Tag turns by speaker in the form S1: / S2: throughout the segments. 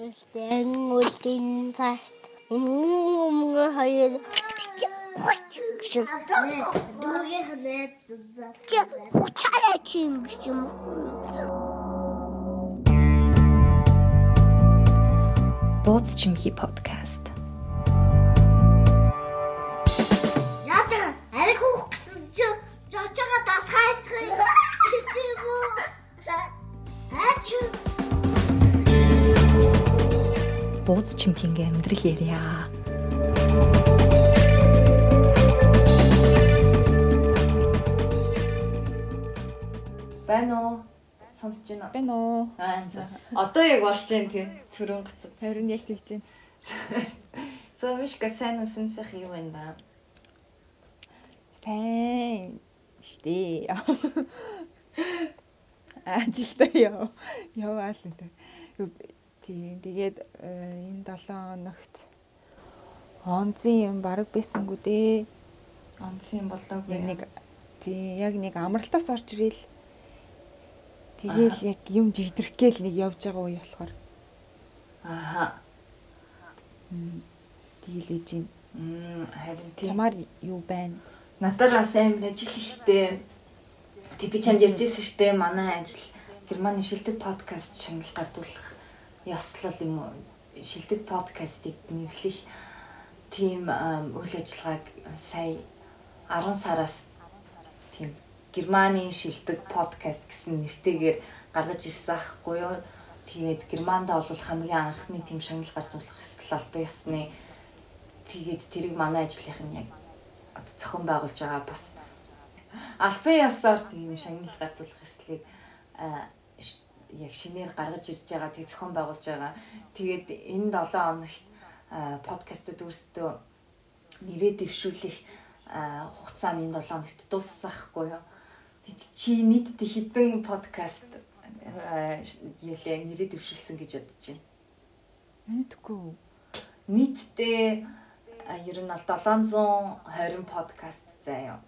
S1: Гэхдээ үлдэн цагт өмнө өмнө хоёр гэсэн. Дүүгээ ханаад хуцаараа чинь гэсэн юм.
S2: Бууз чимхи подкаст.
S1: Яатар ариг хөөх гэсэн чи жочоо дас хайчих юм
S2: Бууз чимхинගේ амьдрал ярья. Байна уу? Сонсож байна уу?
S3: Байна уу?
S2: Аа. Одоо яг болж байна тийм. Төрөн гацад.
S3: Харин яг тэгж байна.
S2: За мишка сайн сах юу вэ да?
S3: Сайн штэ. Ажилдаа яв. Яваал энэ. Тийм тэгээд э, энэ 7 хоногт онцын юм баг байсангүй дээ.
S2: Онцын болоогүй.
S3: Нэг тийм яг нэг амралтаас орж ирэл. Тэгээл яг юм жигдэрх гээл нэг явж байгаа үе болохоор
S2: Ааха.
S3: тэгээл ээж юм.
S2: Харин тийм.
S3: Чамаар юу байна?
S2: Надад бас амар ажил ихтэй. Тэг би чамд ярьжсэн штэ манай ажил Германы шилдэг подкаст чанал гардуулах ёслол юм уу? Шилдэг подкастыг нэрлэх тийм үйл ажиллагааг сая 10 сараас тийм Германы шилдэг подкаст гэсэн нэртэйгээр гаргаж ирсэн аахгүй юу? Тэгээд Германд бол хамгийн анхны тийм шагнал гарцуулах ёслол албан ёсны тэгээд тэрийг манай ажлынх нь яг зохион байгуулж байгаа бас албан ёсоор тийм шагнал гарцуулах ш- яг шинээр гаргаж ирж байгаа тэг зохион байгуулж байгаа. Тэгээд энэ 7 хоногт а, подкастууд өөрсдөө нэрээ дэвшүүлэх а, хугацааны энэ 7 хоногт дуусахгүй юу? Чи нийтдээ хэдэн подкаст ялээ нэрээ дэвшүүлсэн гэж бодож байна?
S3: Мэдгүй.
S2: нийтдээ ер нь бол 720 подкаст заяа.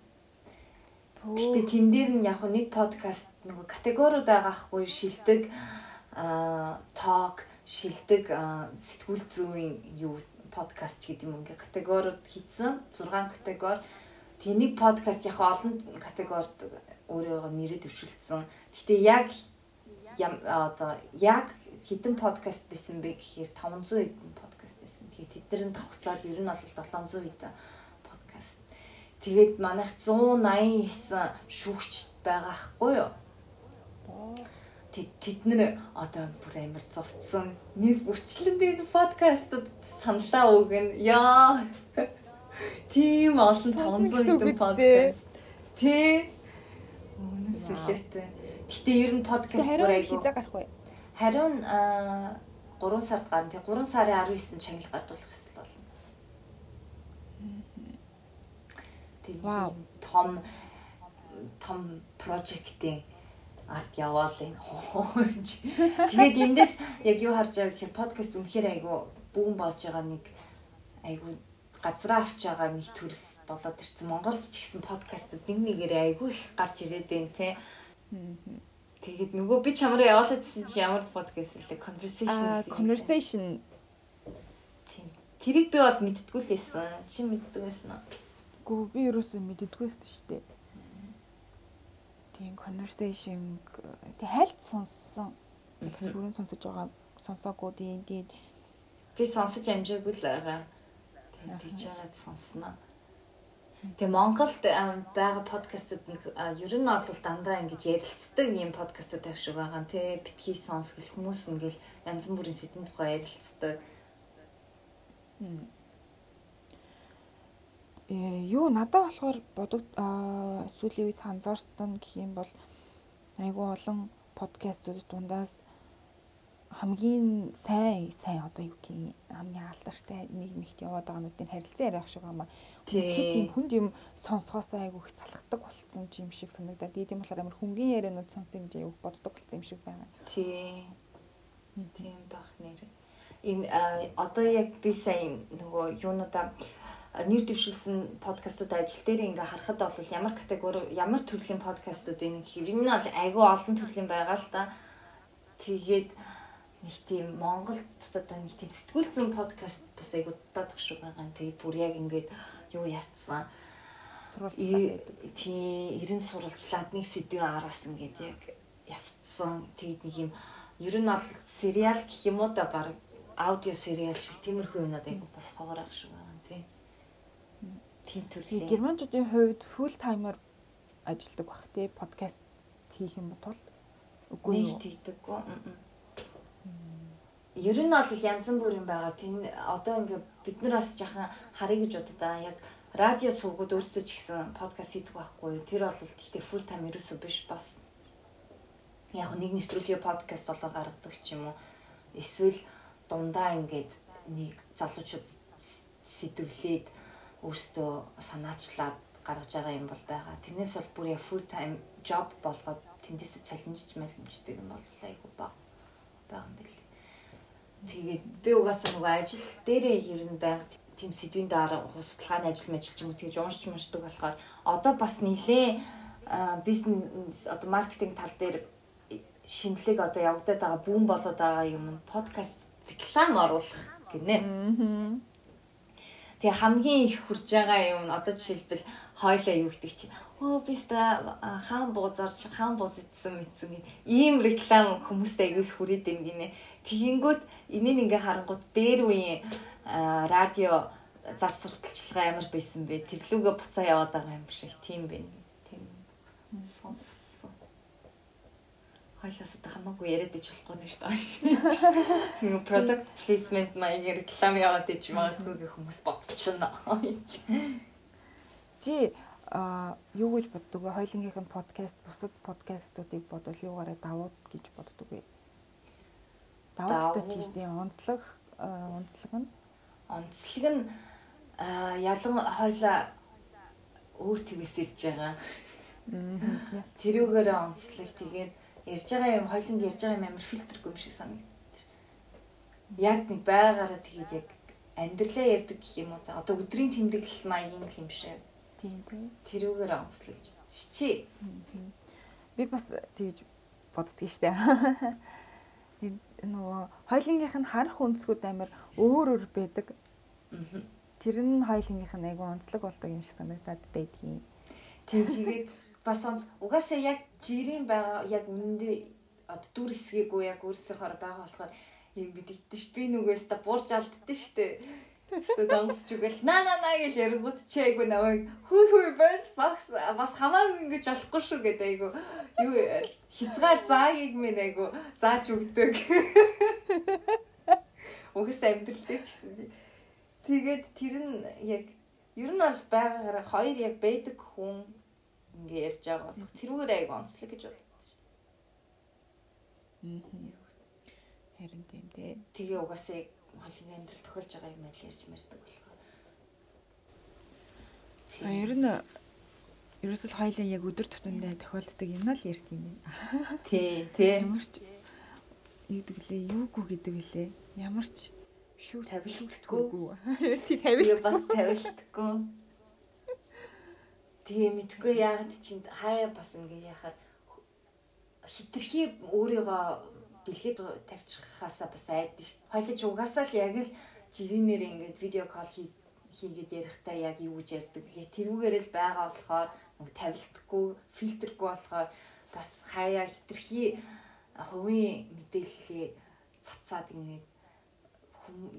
S2: Гэтэ тэн дээр нь яг нэг подкаст нөгөө категориуд байгаа хгүй шилдэг ток, шилдэг сэтгүүл зүйн юу подкаст ч гэдэг юм ингээ категориуд хийсэн 6 категори. Тэгээ нэг подкаст яг олон категорид өөрөөгөө нэрээ төвшөлдсөн. Гэтэ яг одоо яг хэдэн подкаст байсан бэ гэхээр 500 хэдэн подкаст байсан. Тэгээ тэд нар давхцаад ер нь бол 700 хэдэн подкаст. Тэгээд манайх 189 шүүгч байгаа хгүй юу? Тэд нар одоо бүр амар зовцсон. Нэр бүрчлэн энэ подкастууд саналаа өгнө. Яа. Тийм олон 500
S3: Сонсон гэсэн үг
S2: хэдэн подкаст. Тий. Үнэн сэлэвтэй. Гэтэ ер нь подкаст бүр айгу
S3: хизээ гарах вэ?
S2: Хариун аа 3 сард гарна. Тэгээ 3 сарын 19-нд шагнал гардуулах хэсэл болно. Тэгээ
S3: Вау.
S2: ийм том том прожектын арт яваал энэ. Тэгээд эндээс яг юу харж байгаа гэхээр подкаст үнэхээр айгу бүүн болж байгаа нэг айгу газраа авч байгаа нэг төрөл болоод ирсэн. Монголд ч гэсэн подкастууд нэг нэгээр айгу их гарч ирээд байна те. Тэгээд нөгөө би чамраа явуулаад гэсэн чи ямар подкаст вэ? Conversation.
S3: Conversation.
S2: Тэрийг би бол мэдтгүү л байсан. Чи мэддэг байсан уу?
S3: Гүү би ерөөсөө мэддэггүйсэн шүү дээ. Тийм conversation тэг хайлт сонссон. Бас бүрэн сонсож байгаа сонсоогүй тийм тийм
S2: Би сонсож амжаагүй л байгаа. Тийж байгаад сонсноо. Тэгээ Монголд байгаа подкастууд нэг ер нь бол дандаа ингэж ярилцдаг юм подкастууд байх шиг байгаа. Тэ битгий сонс гэл хүмүүс ингээл янз бүрийн сэдвийн тухай ярилцдаг.
S3: Э юу надад болохоор бодог сүүлийн үед анзаарсан гэх юм бол айгүй олон подкастууд дундаас хамгийн сайн сайн одоо юу гэх юм хамгийн алдартай нийгмигт яваад байгаа нүдийн харилцан яриах шиг юм аа. Үсгэд тийм хүнд юм сонсохоос айгүй их залхдаг болцсон юм шиг санагдаад тийм болохоор амар хөнгөн яриануд сонсох гэж айгүй боддог болцсон юм шиг байна.
S2: Тий. Тийм бах нэр. Энэ одоо яг би сайн нөгөө юунуудаа нэр дэвшүүлсэн подкастууд ажил дээр ингээ харахад бол ямар категори ямар төрлийн подкастууд энэ гэхээр энэ нь бол айгүй олон төрлийн байгаа л да. Тэгээд нэг тийм Монголд одоо нэг тийм сэтгүүл зүйн подкаст бас айгуу дутаадах шүү байгаа. Тэгээд бүр яг ингээд юу яатсан.
S3: Сурвалжлаа.
S2: тий 90 сурвалжлаад нэг сэдвийн араас ингээд яг явцсан. Тэгээд нэг юм ер нь бол сериал гэх юм уу да баг аудио сериал шиг тиймэрхүү юмнууд айгуу бас шүү байгаа тий. Тийм төрлийн.
S3: германчуудын хувьд full timer ажилладаг бах тий подкаст хийх юм бол үгүй юу?
S2: Нэг тийдэггүй. Ер нь бол янз бүрийн байгаа. Тэн одоо ингээ бид нар бас жоохон харъя гэж боддоо яг радио суугууд өөрсдөө ч гэсэн подкаст хийдэг байхгүй. Тэр бол гэхдээ full time ерөөсөө биш бас яг нэг нэвтрүүлгийн подкаст болоо гаргадаг ч юм уу. Эсвэл дундаа ингээд нэг залуучууд сэтвлээд өөрсдөө санаачлаад гаргаж байгаа юм бол байгаа. Тэрнээс бол бүр яг full time job болгоод тэндээсээ цалинжиж малимждаг юм бол айгу баг байгаа юм билээ. Тэгээд би угаасаа нөгөө ажил дээрээ ер нь байнга тийм сэдвийн дараа судалгааны ажил мэл ч юм уу тэгж уншиж муншдаг болохоор одоо бас нилээ бизнес одоо маркетинг тал дээр шинэлэг одоо явагдаад байгаа бүүн болоод байгаа юм подкаст реклам оруулах гинэ.
S3: Аа.
S2: Тэгээ хамгийн их хүрж байгаа юм нь одоо жишээлбэл хойлоо юу гэдэг чи оо би ста хаан буузарч хаан бууз идсэн мэдсэн гин ийм реклам хүмүүстэй аягүй их хүрээд байна гинэ. Тэгэнгүүт энийг ингээ харангууд дээр үеийн радио зар сурталчилгаа ямар байсан бэ? Тэрлүүгээ буцаа яваад байгаа юм шиг тийм байна. Тийм. Сонссон. Хойлоос одоо хамаагүй яриад иж болохгүй нэ шүү дээ. Нэг product placement маягийн реклам яваад иж магадгүй гэх хүмүүс бодчихно.
S3: Чи а юу гэж боддог вэ? Хоёлынгийнх нь подкаст бусад подкастуудыг бодвол юугаараа давууд гэж боддог вэ? Давуудтай
S2: Давуу.
S3: чи штэ онцлог онцлог нь
S2: онцлог нь ялан хойлоо өөр твээс ирж байгаа.
S3: Аа.
S2: Тэрүүгээрээ онцлог тэгээд ярьж байгаа юм хойлонд ярьж байгаа юм амар фильтргүй юм шиг санагдав. Яг нэг байгаараа тэгээд яг амьдралаа ярьдаг гэх юм уу та. Одоо өдрийн тэмдэглэл маягийн юм шиг.
S3: Тийм тийм.
S2: Тэрүүгээрээ онцлог гэж бодчих. Чи
S3: Би бас тэгж боддөг штэ. Нөгөө хоёлынгийнх нь харах өнцгүүд амар өөр өөр байдаг. Тэр нь хоёлынгийнх нь айгүй онцлог болдог юм шиг санагдаад байдгийн.
S2: Тэгээд бас угаасаа яг жирийн байгаа яг үнэндээ одоо дүр хэсгээгүй яг өөрсөөхөр байгаа болохоор яг бид идэж ш. Би нүгээс та буурч алддсан дээ. Эсвэл донгосч үгээл на на на гэж ярингууд чи айгу навыг хүй хүй байл багс бас хамаагүй ингэж болохгүй шүү гэдэг айгу юу хязгаар заагийг минь айгу зааж өгдөг. Угаасаа амьдрал дээр ч гэсэн. Тэгээд тэр нь яг ер нь бол байгаагаараа хоёр яг байдаг хүн ингээ ярьж байгаа бол тэрүүгээр айгу онцлог гэж боддог.
S3: Харин тийм тий.
S2: Тэгээ угаасаа хоолны амьдрал тохиолж байгаа юм айл ярьж мэрдэг болохоор.
S3: А ер нь ерөөсөл хоёлын яг өдөр тутмын тохиолддог юм аа л ярьд юм байна.
S2: тий, тий.
S3: Ямар ч юу гэдэг лээ, юугүй гэдэг лээ. Ямар ч шүү
S2: Тавилтгүй.
S3: Тий тавил.
S2: Тэгээ бас тавилтгүй. Тэгээ мэдгүй яагаад чинь хаяа бас ингээ яхаар хитрхи өөрийгөө дэлхийд тавьчиххаасаа бас айдэн шүү. Хойлож угаасаа л яг л жирийнээр ингээд видео кол хий хийгээд ярихдаа яг юу гэж ярьдаг. Яг тэрүүгээр л байгаа болохоор тавилтгүй, фильтргүй болохоор бас хаяа хитрхи хувийн мэдээллээ цацаад ингээд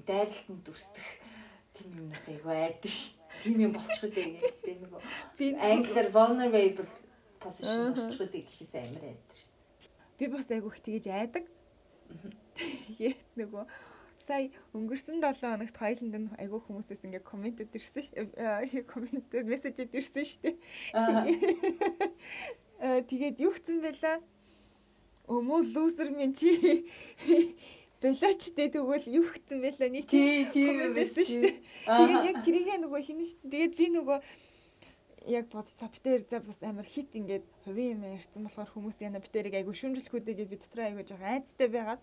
S2: дайралтанд дүрстэх тийм юмнаас айгүй айдэн шүү. Тийм юм болчиход ингээд би нөгөө
S3: Би
S2: англиар vulnerable position болчиход гэхээс амар айдэн шүү.
S3: би бас айгүйх тэгэж айдаг. Тэгээд нөгөө сая өнгөрсөн 7 хоногт хоёуланд нь айгүй хүмүүсээс ингээ комментүүд ирсэн. э, Комментүүд мессежүүд ирсэн шүү дээ. Тэгээд юу гэсэн бэлээ? Өмөө лузер минь чи Белочтэй тэгвэл юу гэсэн бэлээ нэг
S2: юм
S3: байсан шүү дээ. Тэгээд яг тэрийгээ нөгөө хинэ шүү. Тэгээд би нөгөө яг бодсоо битээр за бас амар хит ингээд хувийн юм ярьсан болохоор хүмүүс яна битэрийг айгу шүмжлэхүүдээ гэж би дотроо айгу жоохон айцтай байгаад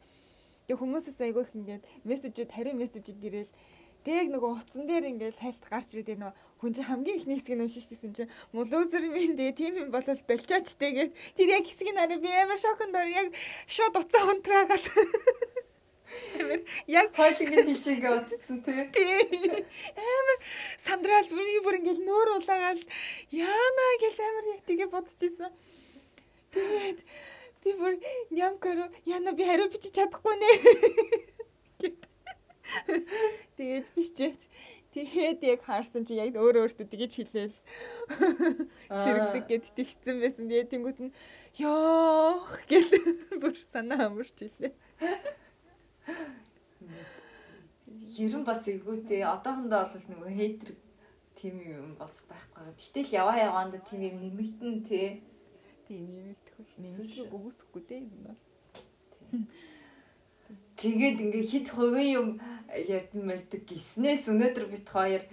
S3: тэг хүмүүсээс айгу их ингээд мессежүүд хариу мессежүүд ирээл тэг яг нөгөө утсан дээр ингээд хайлт гарч ирээд нөгөө хүн чинь хамгийн их хэсгийг нь уншиж тийсэн чинь мулузер минь тэгээ тийм юм болол болчооч тэгээд тэр яг хэсгийг хараа би амар шоконд ор яг шууд уцаа унтраагаад Яг
S2: хойд ингэ хэлж ингээ утцсан тий.
S3: тий. Амар сандраал бүр бүр ингээл нөр улаагаал яана гэл амар яг тэгээ бодчихсон. Тэгээд би бүр нямкаро яна би хариу бичиж чадахгүй нэ. Тэгээд бичээд тэгээд яг хаарсан чи яг өөр өөртөө тэгэж хэлээл сэрэгдэг гэд тэгсэн байсан. Тэгээд тэнгуут нь ёох гэл бүр санаа амарч илээ.
S2: Ерэн бас эвгүүтэй одоохондоо бол нөгөө хейтер тим юм болж байхгүй. Гэтэл яваа яваанда тим юм нэмэгдэн тий.
S3: Тийм нэмэгдэх нэмэгдэх өгөөсөхгүй дээ юм бол.
S2: Тэгээд ингээ хит хувийн юм ярьдан мэрдэг гиснээс өнөөдөр бит хоёр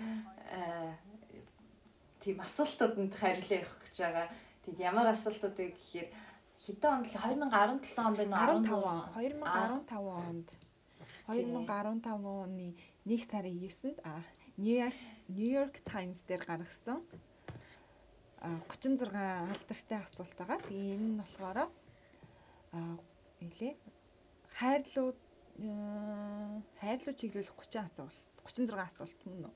S2: тийм асуултууданд хариулах явах гэж байгаа. Тэгэд ямар асуултууд вэ гэхээр хэдэн онд 2017 он байна уу
S3: 15 2015 онд 2015 оны 1 сарын 9-нд а Нью-Йорк Нью-Йорк Таймс дээр гаргасан 36 алдартай асуулт байгаа. Тэгээ энэ нь болохоор а нэлээ хайрлуу хайрлуу чиглүүлэх 30 асуулт 36 асуулт мөн үү?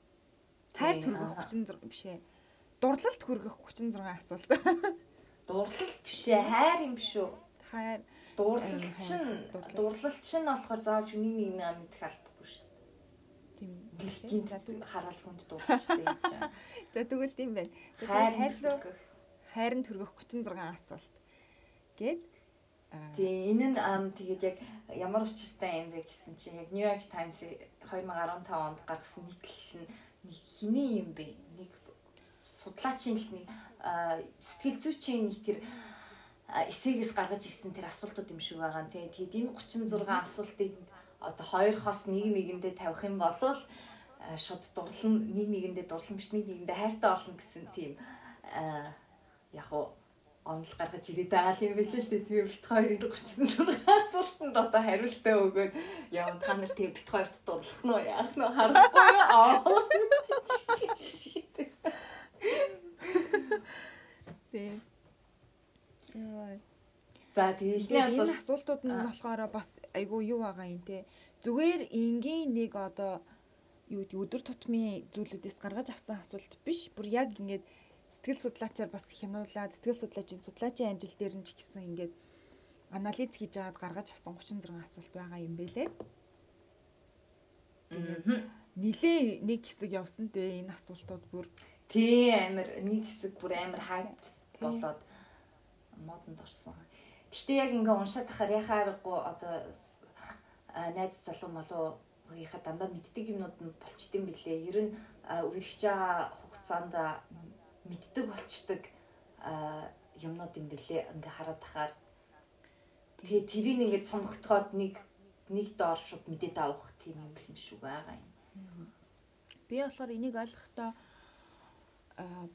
S3: Хайр төргөх 36 биш ээ. Дурлалт хүргэх 36 асуулт.
S2: Дурлалт биш ээ, хайр юм биш үү?
S3: Хайр
S2: дурлалт шин дурлалт шин болохоор заавал нэг нэг нэг мэдэх албагүй шүү дээ.
S3: Тийм.
S2: Гинт хараал хүнд дурлалчтай юм чинь.
S3: За тэгвэл тийм байна.
S2: Хайрлуу
S3: хайрын төргөх 36 асуулт. Гэт
S2: Тэгээ энэ нь тэгээд яг ямар учиртай юм бэ гэсэн чинь яг New York Times 2015 онд гаргасан нийтлэл нь хиний юм бэ? Нэг судлаачийн нэг сэтгэл зүйчийн нэг тэр эсээгээс гаргаж ирсэн тэр асуултууд юм шиг байгаа. Тэгээд энэ 36 асуултыг одоо хоёр хос нэг нэгэндээ тавих юм бол шууд дурлан нэг нэгэндээ дурлан биш нэг нэгэндээ хайртай болно гэсэн тийм яг уу онол гаргаж ирээд байгаа юм билээ л дээ. Тэгээ бит хоёрыг 36 асуултанд одоо хариултаа өгөөд яв та нар тэгээ бит хоёрт дурлах нь уу яах нь харахгүй юу?
S3: Тэг.
S2: За тэгээ ихний
S3: асуулт асуултууд нь болохоор бас айгүй юу байгаа юм те. Зүгээр энгийн нэг одоо юу гэдэг өдөр тутмын зүйлүүдээс гаргаж авсан асуулт биш. Бүр яг ингээд сэтгэл судлаачаар бас хянуулаад сэтгэл судлаачийн судлаачийн амжил дээр нь ч гэсэн ингээд анализ хийж аваад гаргаж авсан 36 асуулт байгаа юм бэлээ. Тэгээд нилээ нэг хэсэг явсан те энэ асуултууд бүр
S2: тий амир нэг хэсэг бүр амир хайп болоод модонд орсон. Гэхдээ яг ингээ уншаад тахаар яхааргүй одоо найз залуу малуу гийнхаа дандаа мэддэг юмнууд нь болчдөг юм билээ. Ер нь үргэлж байгаа хугацаанд мэддэг болчдөг юмнууд юм бэлээ ингээ хараад тахаар тэгээ тэрийг ингээд сонгогдоход нэг нэг доор шууд мэдээд авах тийм юм юм шүү байгаа юм.
S3: Би болохоор энийг ойлгохдоо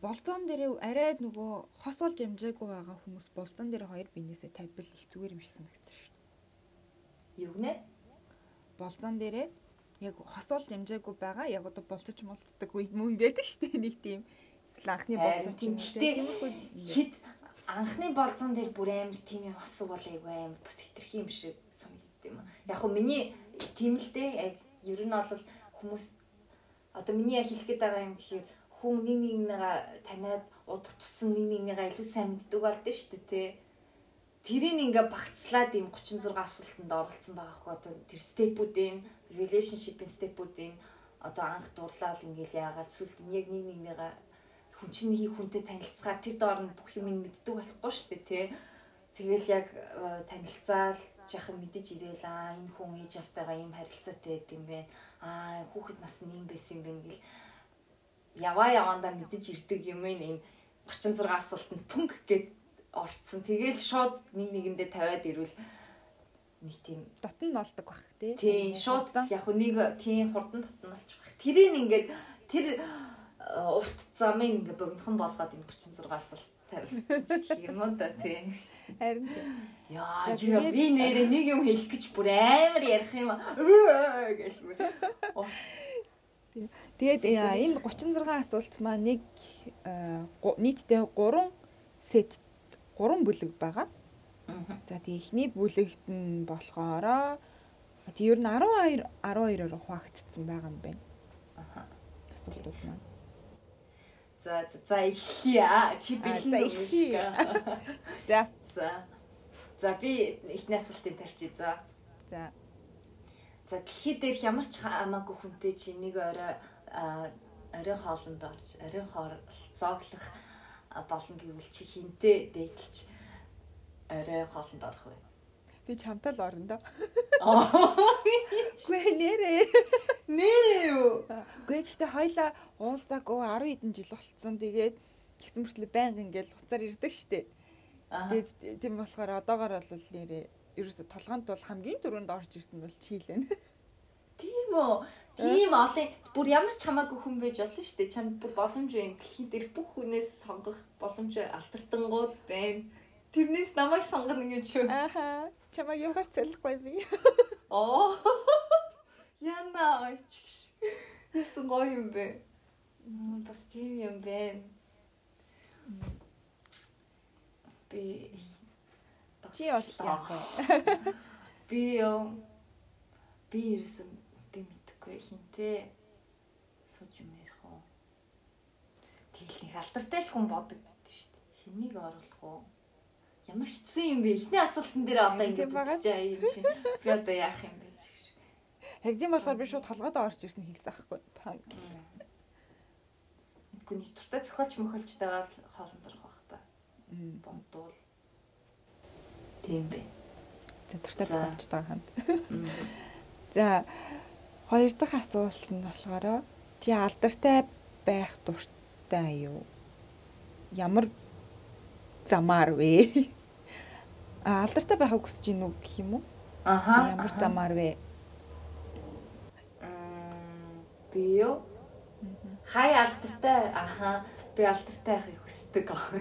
S3: болзон дээр арай нөгөө хос олж амжаагүй байгаа хүмүүс болзон дээр хоёр биенээсээ тавьбал их зүгээр юм шиг санагдсан шүү
S2: дээ. Юу гэнэ?
S3: Болзон дээрээ яг хос олж амжаагүй байгаа яг одоо болцож молцдог үе мөн байдаг шүү дээ нэг тийм Эсвэл анхны болцсон
S2: тийм тиймэрхүү хэд анхны болцсон дээр бүр амар тийм юм асуувал айгүй амар бас хитрхи юм шиг санагддаг юм. Яг хөө миний тийм л дээ яг ер нь бол хүмүүс одоо миний яг хэлэх гээд байгаа юм гэхээр хүн нэг нэгнийгаа таниад удах тусан нэг нэгнийгаа илүү сайн мэддэг болдсон шүү дээ тий. Тэрийг ингээ багцлаад ийм 36 асуултанд оролцсон байгаа хөө одоо тэр степүүдийн relationship-ийн степүүдийн одоо анх дурлал ингээл яагаад сүлд яг нэг нэгнийгаа хүн чинь нэг хүнтэй танилцгаа тэр доор нь бүх юм мэддэг болохгүй шүү дээ тий. Тэгэл яг э, танилцаал яхан мэдэж ирээл аа энэ хүн ээж автайгаа ийм харилцаатай байд юм бэ. Аа хүүхэд нас нь ийм байсан юм бэ гэл яваа явандаа мэдэж ирдэг юм энэ 36 асуултанд пүнк гэд орцсон. Тэгэл шууд нэг нэгэндээ тавиад ирвэл нэг тийм
S3: дотн нолдог бах тий.
S2: Тийм шууд яг нэг тийм хурдан дотн олчих бах. Тэрийг ингээд тэр урт замын ингээ богинохон болгоод энэ 36 асуулт тавилсан юм уу да тий.
S3: Харин
S2: яа би нэрээ нэг юм хэлэх гэж бүр амар ярих юм гэлгүй.
S3: Тэгээд энэ 36 асуулт маа нэг нийтдээ 3 сет 3 бүлэг байгаа. За тэгээ эхний бүлэгт нь болохоор Тэг ер нь 12 12-оор хуваагдсан байгаа юм байна.
S2: Аха.
S3: Асуултууд маань.
S2: За за эхлэе. Чи бэлэн үү.
S3: За.
S2: За. За би эхний асуултыг тавьчих. За.
S3: За.
S2: За дэлхий дээр ямар ч хамаагүй хүнтэй чи нэг орой оройн хоолнд орж, оройн а, болно гэвэл чи хинтээ дээдлж оройн хоолнд орох вэ?
S3: Би чамтай л орно доо. Гүй нэрээ.
S2: Нэрээ юу?
S3: Гүй гэхдээ хоёлаа уулзаагүй 10 хэдэн жил болцсон. Тэгээд гисэн мөртлөө байнга ингээл уцаар ирдэг штеп. Тэгээд тийм болохоор одоогоор бол нэрээ ерөөсө толгоонд бол хамгийн түрүүнд орж ирсэн бол чийлэн.
S2: Тийм үү? Тийм олон бүр ямар ч хамаагүй хүн байж болно шүү дээ. Чамд бүр боломж байна. Дэлхий дээр бүх хүнээс сонгох боломж алтартангууд байна. Тэрнээс намайг сонгоно гэж шүү.
S3: Ааха. Чамаа юугаар цэлэхгүй би.
S2: Оо. Яна ачиж. Ясан гоё юм бэ? Мм бас тийм юм бэ. Би
S3: Чи яах вэ?
S2: Би би ирсэн мэдхгүй хинтээ сууж юм ярих уу. Тэгэл нэг алдартай л хүн бодогддөө шүү дээ. Хэнийг оруулах уу? Ямар хэцүү юм бэ? Эхний асуултан дээр одоо
S3: Тийм
S2: ингэ
S3: байгаа.
S2: юм шиг. Би одоо яах юм бэ гэж.
S3: Хэгдийн болохоор би шууд толгойдоо орж ирсэн хэлсэн аахгүй. Панк.
S2: Мэдгүй нэг туртай зохиолч мөхөлчтэйгээр хоолнд орох байх та. Бондуул. Тийм бэ.
S3: За туртай
S2: За.
S3: зохиолч байгаа ханд.
S2: Мм.
S3: За хоёр дахь асуулт нь болохоор чи алдартай байх дуртай юу? Ямар замаар вэ? А алдартай байхыг хүсэж гинүү гэх юм уу?
S2: Аха.
S3: Ямар замаар вэ?
S2: Би юу? Хай алдартай аха би алдартай байхыг хүсдэг аа.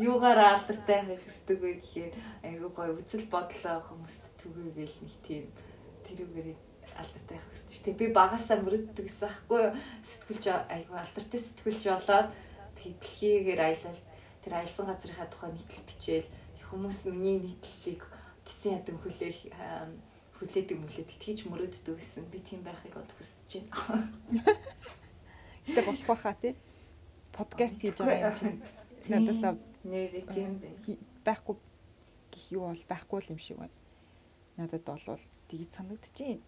S2: Юугаар алдартай байхыг хүсдэг вэ гэхээр айгүй гоё үзэл бодлоо хүмүүст түгээгээл нэг тийм тэрүүгээр алдартай хүсдэг шүү дээ. Би багасаа мөрөддөг гэсэн аахгүй юу? Сэтгүүлч айгүй алдартай сэтгүүлч болоод тэгээд дэлхийгээр аялал тэр аялсан газрынхаа тухай нийтлэл бичээл хүмүүс миний нийтлэлийг тэсэн ядан хүлээх хүлээдэг мүлээдэг тэгж мөрөддөг гэсэн. Би тийм байхыг од хүсэж байна.
S3: Гэтэ болох байхаа тий. Подкаст хийж байгаа юм чинь надаас
S2: нэрээ тийм
S3: байхгүй гэх юу бол байхгүй л юм шиг байна. Надад бол тгийж санагдчихээн.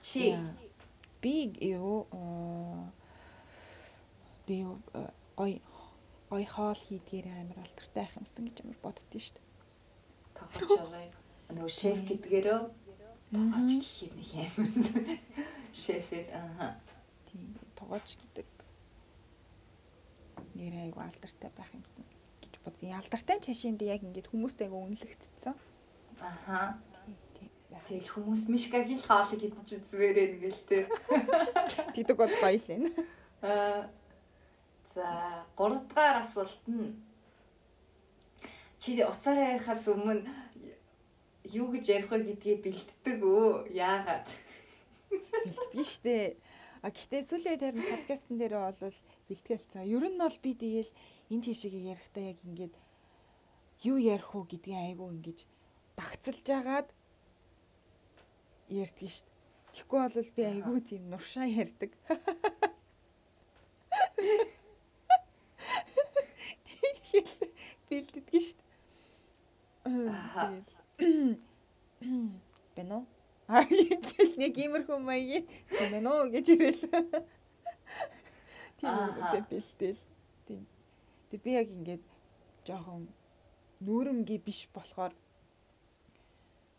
S2: Чи
S3: За. Би юу би аа, гой гой хоол хийдгээр амар алдартай байх юмсан гэж амар боддөө шүү дээ.
S2: тогооч орой. Нөгөө шеф гэдгээрөө тогооч гэхийг нэг амар. Шефэр аа.
S3: Тийм тогооч гэдэг нэр айгу алдартай байх юмсан гэж бодсон. Алдартай дээр яг ингээд хүмүүстэй айгу үнэлэгдсэн.
S2: Аха. Тэгэл хүмүүс мишкагийн хоолыг идэж үзвэрээ нэгэл тээ.
S3: Тэгдэг бол гоё л энэ.
S2: Аа. За, гурав дахь асуулт нь чи уцаараа ярихаас өмнө юу гэж ярих вэ гэдгийг бэлддэг өө? Яагаад?
S3: бэлтгэн штэ. А гэхдээ сүүлийн үед харин подкастн дээр бол бэлтгэл цаа. Ер нь бол би тэгэл энэ тийшээ ярихдаа яг ингээд юу ярих уу гэдгийг айгу ингэж багцлж агаад ярьдгийг штэ. Тэгэхгүй бол би айгу тийм нуршаа ярьдаг. Бэлддэг штэ.
S2: Аха.
S3: Бэнэ үү? Аа гэл нэг иймэрхүү маягийн бэнэ үү гэж ирэл. Тийм
S2: Аха.
S3: үү бэлтэл. Тийм. Тэг би яг ингээд жоохон нүүрэмгий биш болохоор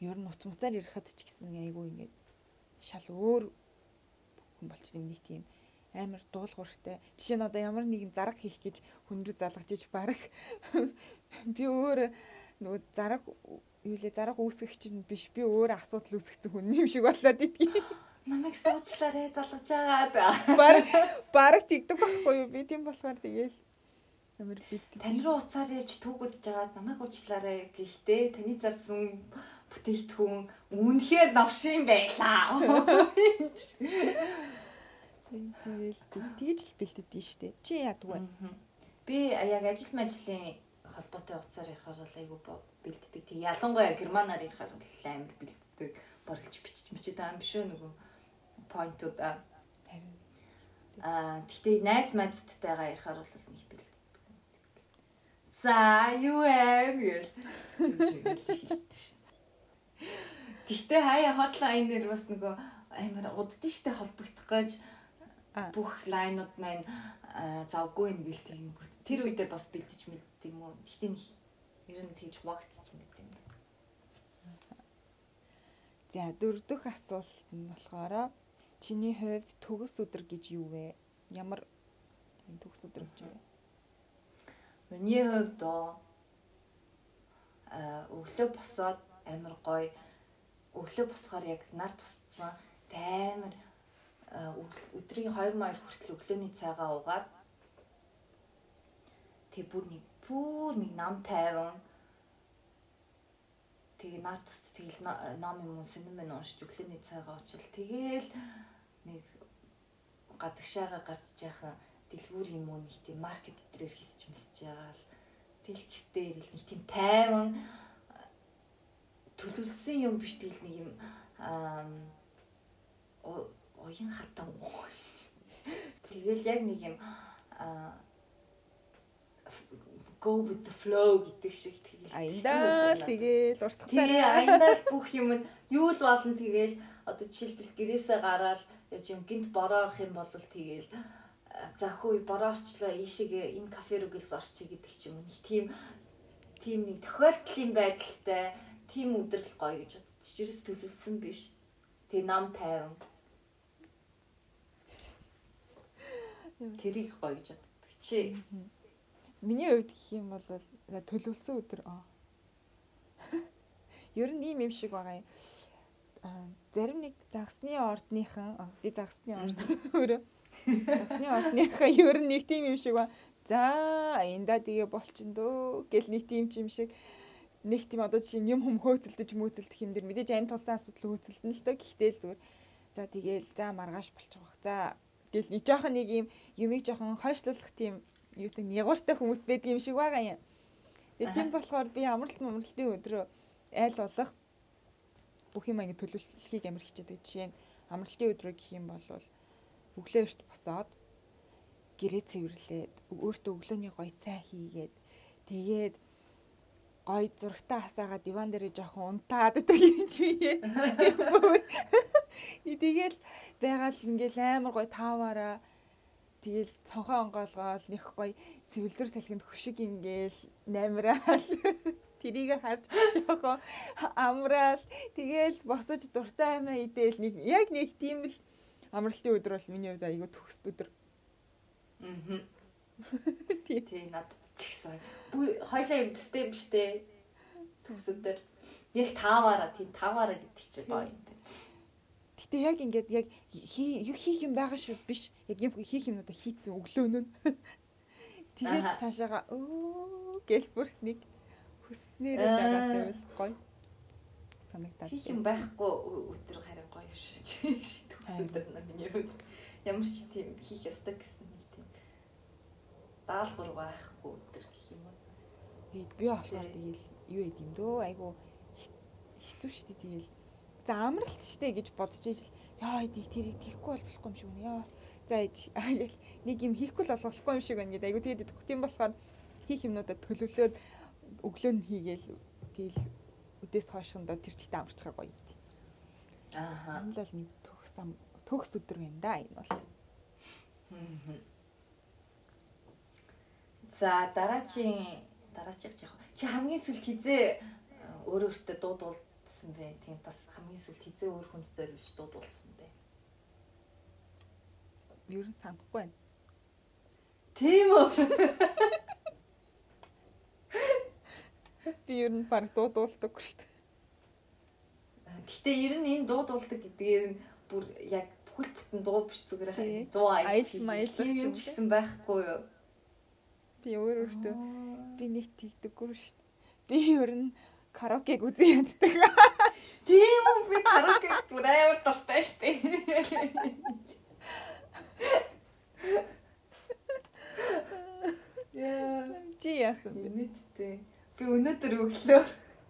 S3: ер нь уц муцаар ярихад ч гэсэн айгүй ингээд шал өөр хүн болчихсон юм нэг тийм амар дуулууртай. Жишээ нь одоо ямар нэгэн зараг хийх гэж хүн рүү залгаж иж барах би өөр нөгөө зараг юу лээ зараг үүсгэх чинь биш би өөр асуудал үүсгэсэн хүн юм шиг болоод идгийг.
S2: Намайг суучлаарэ залгаж агаад.
S3: Бараг бараг тэгдэг байхгүй юу? Би тийм болохоор тэгээл амар бэлтгэв.
S2: Тань руу уцаар яаж түүгүүдж агаад намайг уучлаарэ гэхдээ таны зарсан бүтээгдэхүүн үнэхээр навшин байлаа.
S3: Тэгээл тэгж л бэлтгэдэг штэ. Чи яадаг вэ?
S2: Би яг ажил мэжлийн холбоотой утсаар ярихаар айгүй бэлддэг. Тэг ялангуяа германаар ярихаар амар бэлддэг. Борлож бичиж мичээд байгаа юм биш үү нөгөө поинтууд аа.
S3: Харин
S2: Аа гэхдээ найз найзуудтайгаа ярихаар бол нэг бэлддэг. За юу вэ гэл. Гэхдээ хаяа хотлайн дээр бас нөгөө амар уддсан штэ холбогдох гэж
S3: Аа.
S2: бүх лайнууд маань аа, завгүй нэг л тэгэнгүүт тэр үедээ бас бэлдэж мэддэг юм уу. Гэхдээ нэг ер нь тэгж хуваагдсан гэдэг юм.
S3: За дөрөвдөх асуулт нь болохоор чиний хувьд төгс өдөр гэж юу вэ? Ямар төгс өдөр гэж вэ?
S2: Миний хувьд доо а өглөө босоод амар гоё. Өглөө босохоор яг нар тусцсан. Амар өдрийн 2 маяг хүртэл өглөөний цайгаа уугаад тэг бүр нэг бүр нэг нам тайван. Тэгээ нар тусц тэгэл но- ном юм уу? Синем мэн уншиж өглөөний цайгаа уучил тэгээл нэг гадагшаага гарч яхаа дэлгүүр юм уу? Нэг тийм маркет дээр хийсч мэсэж байгаа л тэл гэртээ ирэл нэг тийм тайван төлөвлөсөн юм биш тэгэл нэг юм оюун хатан тэгэл яг нэг юм go with the flow гэдэг шиг тэгэл
S3: Аяндаа л тэгээл
S2: Тэгээ аяндаа бүх юм нь юу л болно тэгэл одоо жишээлбэл гэрээсээ гараад явж юм гинт бороо орох юм бол тэгэл за хүү бороо орчлоо ийшээгээ энэ кафе руу гэлс орчих гэдэг ч юм уу. Нэг тийм тийм нэг тохиолдлын байдалтай тийм өдрөл гоё гэж бодчих. Жирээс төлөвлөсөн биш. Тэгээ нам тайван. Тэрийг гоё гэж боддог чи.
S3: Миний хувьд гэх юм бол төлөвлөсөн өдөр аа. Ер нь ийм юм шиг байгаа юм. Зарим нэг загсны ордныхан би загсны орд өөрөө загсны ордныхан ер нь нэг тийм юм шиг ба. За, аянда тэгээ болчин дөө гэл нэг тийм юм шиг нэг тийм одоо жишээ нь юм хүм хөөцөлдөж мөөцөлдөх юм дэр мэдээж амь тулсан асуудал хөөцөлдөн л дөө гэхдээ л зүгээр за тэгээл за маргааш болчих واخ. За гэл нэг жоохон нэг юм юмыг жоохон хойшлуулах тийм юу гэдэг нь ягууртай хүмүүс байдаг юм шиг байгаа юм. Тэгээ тийм болохоор би амралт амралтын өдрөө айл болох бүх юм ингэ төлөвлөхийг амар хичээдэг. Жишээ нь амралтын өдрөө гэх юм бол өглөө эрт босоод гэрээ цэвэрлээд өөртөө өглөөний гоё цай хийгээд тэгээд гоё зурагтаа хасаага диван дээр жоохон унтаад чи бие. Тэгэл байгаал ингээл амар гоё тааваараа тэгэл цонхоо онгоолгоол нэг гоё сэвэлзэр салхинд хөшиг ингээл намраал тэрийг харж жоохон амраал тэгэл босож дуртай аймаа идээл нэг яг нэг тийм л амралтын өдөр бол миний хувьд айгүй төгс өдөр.
S2: Аа.
S3: Тий
S2: надад ч ихсэн. Бүр хоёлаа юм төстэй юм штэ. Төсөдөр яг таваараа тий таваараа гэдэг чинь гоё юм.
S3: Гэтэ яг ингээд яг юу хийх юм байгаа шүү биш. Яг юм хийх юмнуудаа хийцэн өглөөнөө. Тэгээд цаашаага өө гэл бүр нэг хүснээрээ
S2: Аа.
S3: байгаа байвал гоё санагдаад.
S2: Хийх юм байхгүй өдөр харин гоё шүү. Төсөдөр на миний хувьд ямар ч тийм хийх ёстой гэсэн нэг тийм даалгавар байхгүй өдөр гэх юм уу.
S3: Тэгээд би болохоор тэгэл юу яд юм дөө айгу хэцүү шүү дээ тэгэл. За амралт штэ гэж бодож ижил яа эдийг тэрийг хийхгүй бол болохгүй юм шиг байна яа. За аа гэл нэг юм хийхгүй л бол болохгүй юм шиг байна гэдэг айгу тэгээд идэх тийм болохоор хийх юмнуудаа төлөвлөөд өглөө нь хийгээл тэгэл өдөөс хойшондоо тэр чигтээ амарчихаа гоё.
S2: Ааха.
S3: Энэ л минь төгс төгс өдөр байна да энэ бол.
S2: Мгм. За дараачийн дараачих яг чи хамгийн сүлд хизээ өөрөө өөртөө дуудуулсан бэ. Тийм бас хамгийн сүлд хизээ өөр хүнд зориулж дуудуулсан бэ.
S3: Ер нь санахгүй байна.
S2: Тийм үү?
S3: Би ер нь баг дуудуулдаггүй шүү дээ.
S2: Гэтэ ер нь энэ дуудуулдаг гэдэг нь бүр яг бүхэл бүтэн дуу биш зүгээр хаа дуу тийм
S3: ч
S2: юм гэсэн байхгүй юу?
S3: Би өөр өөртөө би нэг тэгдэггүй шүү дээ. Би ер нь караокег үзэн яддаг.
S2: Тийм үү би караоке бүр амар дуртай штэ. Яа.
S3: Чи яасан бэ?
S2: Тий. Би өнөөдөр өглөө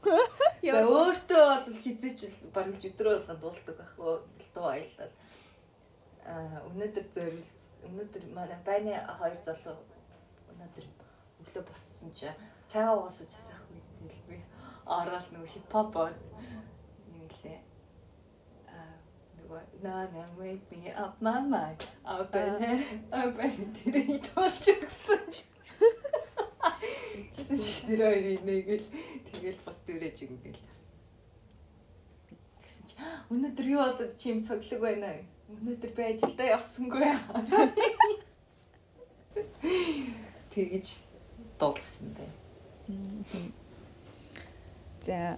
S2: За өөртөө бол хизээч бараг өдөр болгоод дуулдаг байхгүй дуу аялал. Аа өнөөдөр зөвл өнөөдөр манай байны хоёр залуу өнөөдөр өглөө боссон чи цайгаа угаас уужсан ахгүй тэгэл би ороод нөгөө хипхоп юм лээ. Аа нөгөө на на wake me up my mind. Open open тэр идүүлж өгсөн чи. Тэр хоёрыг нэгэл тэгэл бас дүрэж ингээл. Тэгсэн чи өнөөдөр юу болоод чи юм цоглог байна. Өнөөдөр би ажилдаа явсангүй. Тэгэж дуулсан бай.
S3: За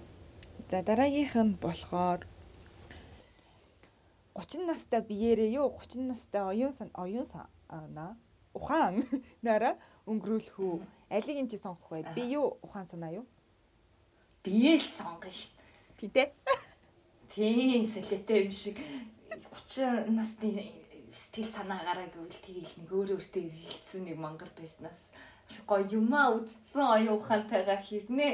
S3: за дараагийнх нь болохоор 30 настай биеэрээ юу? 30 настай оюун сан оюун санаа ухаан. Нараа өнгөрүүлэх үү? Алиг нь чи сонгох вэ? Би юу? Ухаан санаа юу?
S2: Биеэл сонгоно шүү
S3: тий тэ
S2: Тийм солиотой юм шиг. 30 насны сэтгэл санаагаараа гэвэл тэгэл нэг өөрөө өөртөө эргэлцсэн нэг мангар байснаас гоё юмаа үдцсэн оюун ухаантайгаа хэрнээ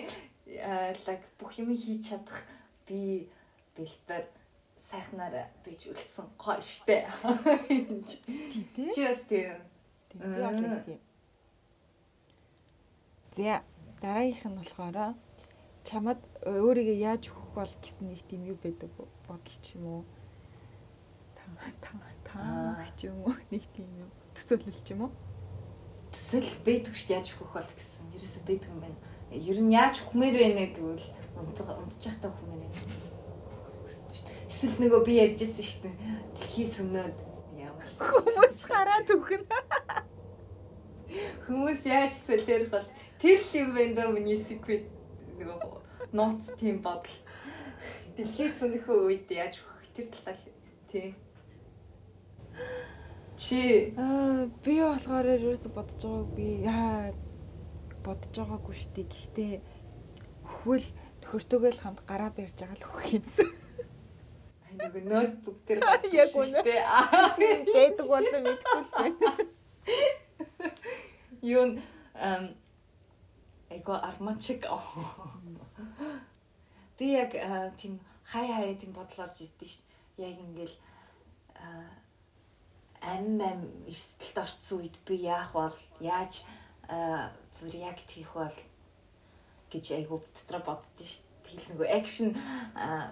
S2: лаг бүх юм хийж чадах би бэлтэр сайхнаар бийж үлдсэн гоё штэ.
S3: тий тэ
S2: Чи бас тийм.
S3: тийм За дараагийнх нь болохоор чамд өөрийгөө яаж өгөх бол гэсэн нэг тийм юу байдаг бодолч юм уу? Та та та ч юм уу нэг тийм юм төсөөлөл ч юм уу?
S2: Төсөл бэдгч яаж өгөх бол гэсэн. Ерөөсө бэдэг юм байна. Ер нь яаж өгмөр вэ гэвэл унтчих та өгмөр байна. Эсвэл нөгөө би ярьжсэн шүү дээ. Дэлхий сүнөөд ямар
S3: Хүмүүс хараад өгнө.
S2: Хүмүүс яаж солиорох бол тэр л юм байна даа миний secret нөгөө нууц тийм бодол. Дэлхий сүнэхөө үед яаж өгөх тэр талаар тий. Чи
S3: Аа би болохоор ерөөсө бодож байгааг би яа бодож байгаагүй шүү дээ. Гэхдээ өхвөл төхөртөгөө л хамт гараа барьж байгаа л өгөх юмсан.
S2: ай нөгөө ноутбук дээр
S3: Яг үнэ. Дээдэг бол мэдгүй л байна.
S2: Юу н эм эго армачик би яг тийм хай хай тийм бодол орж ирдэ ш. Яг ингээл э, ам ам эрсдэлд орцсон үед би яах бол яаж реакт хийх бол гэж айгу дотроо боддоо ш. Тэгэл нөгөө акшн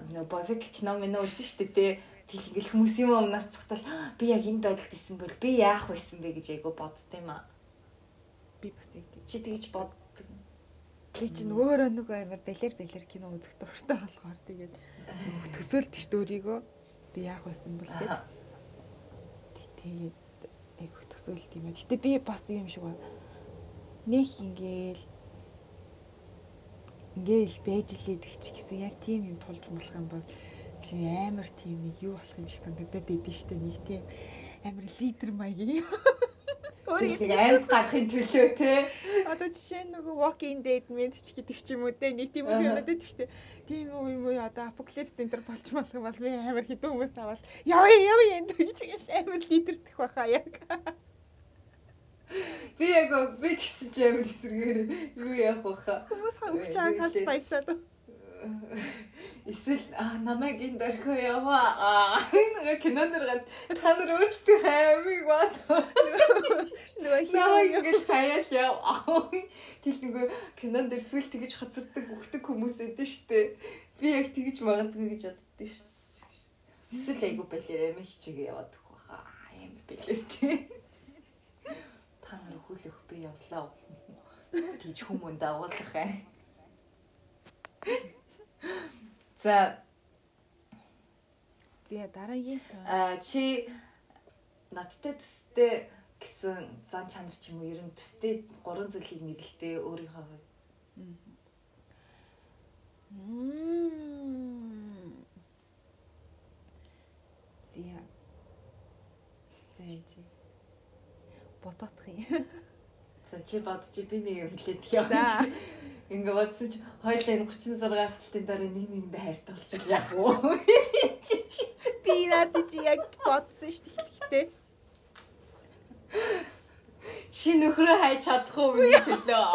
S2: нөгөө боевик кино мэн үзэн штэ тэ. Тэгэл ингээл хүмүүс юм өмнөөс цогтол би яг энэ байдалд исэн бол би яах байсан бэ гэж айгу бодд юм аа.
S3: Би бас тийм.
S2: Чи тэгж боддог.
S3: Би чинь өөрөө нөгөө амар бэлэр бэлэр кино үзэх дуртай болохоор тэгээд төсөөлдөж өөрийгөө би яах байсан бол тэгээд. Тэгээд айгу төсөөлт юм аа. Гэтэ би бас юм шиг байна. Нэг ингээл ингээл байж лээд гэх чи гэсэн яг тийм юм тулж болох юм бол чи амар тийм нэг юу болох юм шиг санагдаад байдсан шүү дээ. Нэг тийм амар лидер маягийн.
S2: Тэг аим гарахын төлөө те.
S3: Одоо жишээ нь нөгөө walking dead мэд ч гэдэг ч юм уу те нэг тийм юм байдаг шүү дээ. Тийм үү юм уу одоо apocalypse center болж болох юм бол би амар хэдэн хүмүүс аваад явъя явъя энэ гэж амар лидердэх баха яг.
S2: Би яг би тэгсэн чи амар эсрэгээр юу яах вэ хаа.
S3: Хүмүүс хангаж харж баясаад.
S2: Эсвэл намайг энэ дөрхөө яваа. Аа энэ кинонэр гад та нар өөрсдөө хаймиг бат.
S3: Нөгөө
S2: Намайг
S3: хий.
S2: ингэж хаяал яв. Тэг нөгөө кинон дээр сүл тэгэж хоцордог өгдөг хүмүүс эдэн штэ. Би яг тэгэж магадгүй гэж боддоо ш. Эсвэл айгу балер амиг чигээ яваад өгөх баха. Аим балер штэ. Та нар хүлэх би явлаа. Тэгж хүмүүн дагуулах аа. За
S3: За дараагийн
S2: а чи надтай төстэй гэсэн зан чанар ч юм уу ер нь төстэй гурван зүйлийг нэрлэлтэй өөрийнхөө хувьд
S3: Мм. Зя. Зэжи. Бототх юм.
S2: За чи бод чи би нэг юм хэлээд чи. Ингээ бодсон чи хоёулаа энэ 36 салтын дараа нэг нэгэндээ хайртай болчих яах вэ?
S3: Би наад чи яг бодсон шүү дээ.
S2: Чи нөхрөө хайж чадах уу миний төлөө?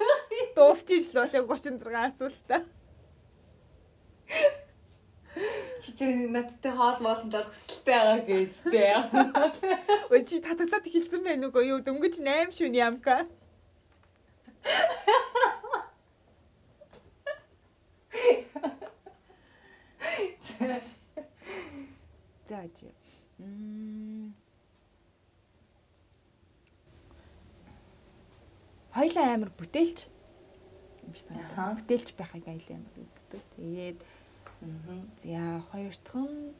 S3: Дуусчих л болоо 36 асуултаа.
S2: Чи ч надтай хоол моолнд орох хүсэлтэй байгаа гэстэй.
S3: Ой чи татагтаад хэлсэн байх нүгөө юу дөнгөж 8 шүн ямка. За чи. Мм. Хоёлаа амар бүтээлч юм шиг
S2: Аха.
S3: санагдав. Бүтээлч байхыг аял амар үздэг. Тэгээд за хоёр дахь нь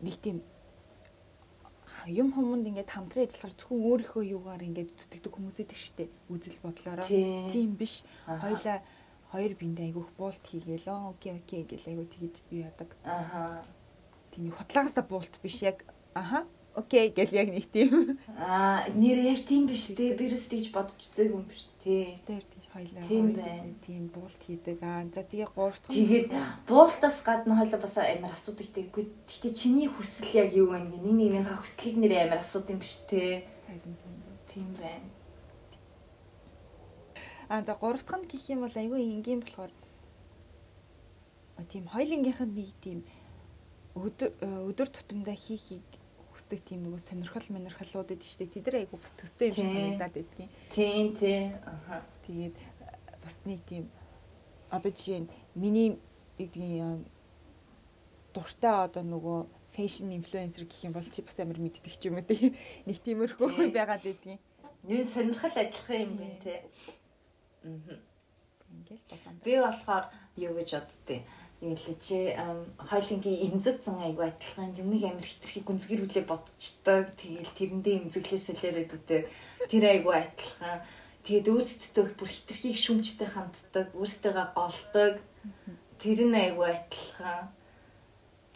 S3: нэг тийм юм хүмүүнд ингээд хамтран ажиллахаар зөвхөн өөрийнхөө юугаар ингээд зүтгэдэг хүмүүсэд их штэ үзэл бодлороо
S2: Тийм.
S3: биш хоёлаа хоёр биндээ айгүйх буулт хийгээл окей окей гэл айгүй тэгж юу яадаг
S2: Аха.
S3: тийм хутлагаасаа буулт биш яг аха окей гэл яг нэг тийм
S2: Аа, нэр яг тийм биш те. Вирус тийж бодож үзээгүй юм биш те.
S3: тэр хоёлаа
S2: Тийм байна.
S3: тийм буулт хийдэг аа за тэгээ гуравт
S2: Тэгээд буултаас гадна хойлоо бас амар асуудаг тэгэхгүй. Гэтэ чиний хүсэл яг юу вэ? Нэг нэгнийхээ хүслийг нэр амар асууд юм биш те. Тийм байна.
S3: А за гурав дахь нь гэх юм бол айгүй энгийн болохоор тийм хоёлынгийнх нь нэг тийм өдөр өдөр тутамдаа хийхийг хүсдэг тийм нөгөө сонирхол монирхлууд идэв штэ тэд нар айгүй бас төстэй юм шиг
S2: Тийм.
S3: санагдаад байдгийн.
S2: Тийм тий. Аха.
S3: Тэгээд бас нэг тийм одоо жишээ нь миний э, дуртай одоо нөгөө фэшн инфлюенсер гэх юм бол чи бас амар мэддэг ч юм уу тийм нэг тиймэрхүү
S2: Тийм.
S3: байгаад байдгийн.
S2: Нэр сонирхол адилхан юм байна те. Аа.
S3: Ингээл болон.
S2: Би болохоор юу гэж боддتي. Ингээл чи хойлонгийн эмзэг зан айгу адилхан юмыг амар хитрхи гүнзгийрүүлээ бодчихдаг. Тэгээл тэрэндээ эмзэглээ солиороод үтэй. Тэр айгу адилхан. Тэгээд өөрсдөө бүр хитрхийг шүмжтэй ханддаг, өөрсдөө голдог. Тэр нь айгу адилхан.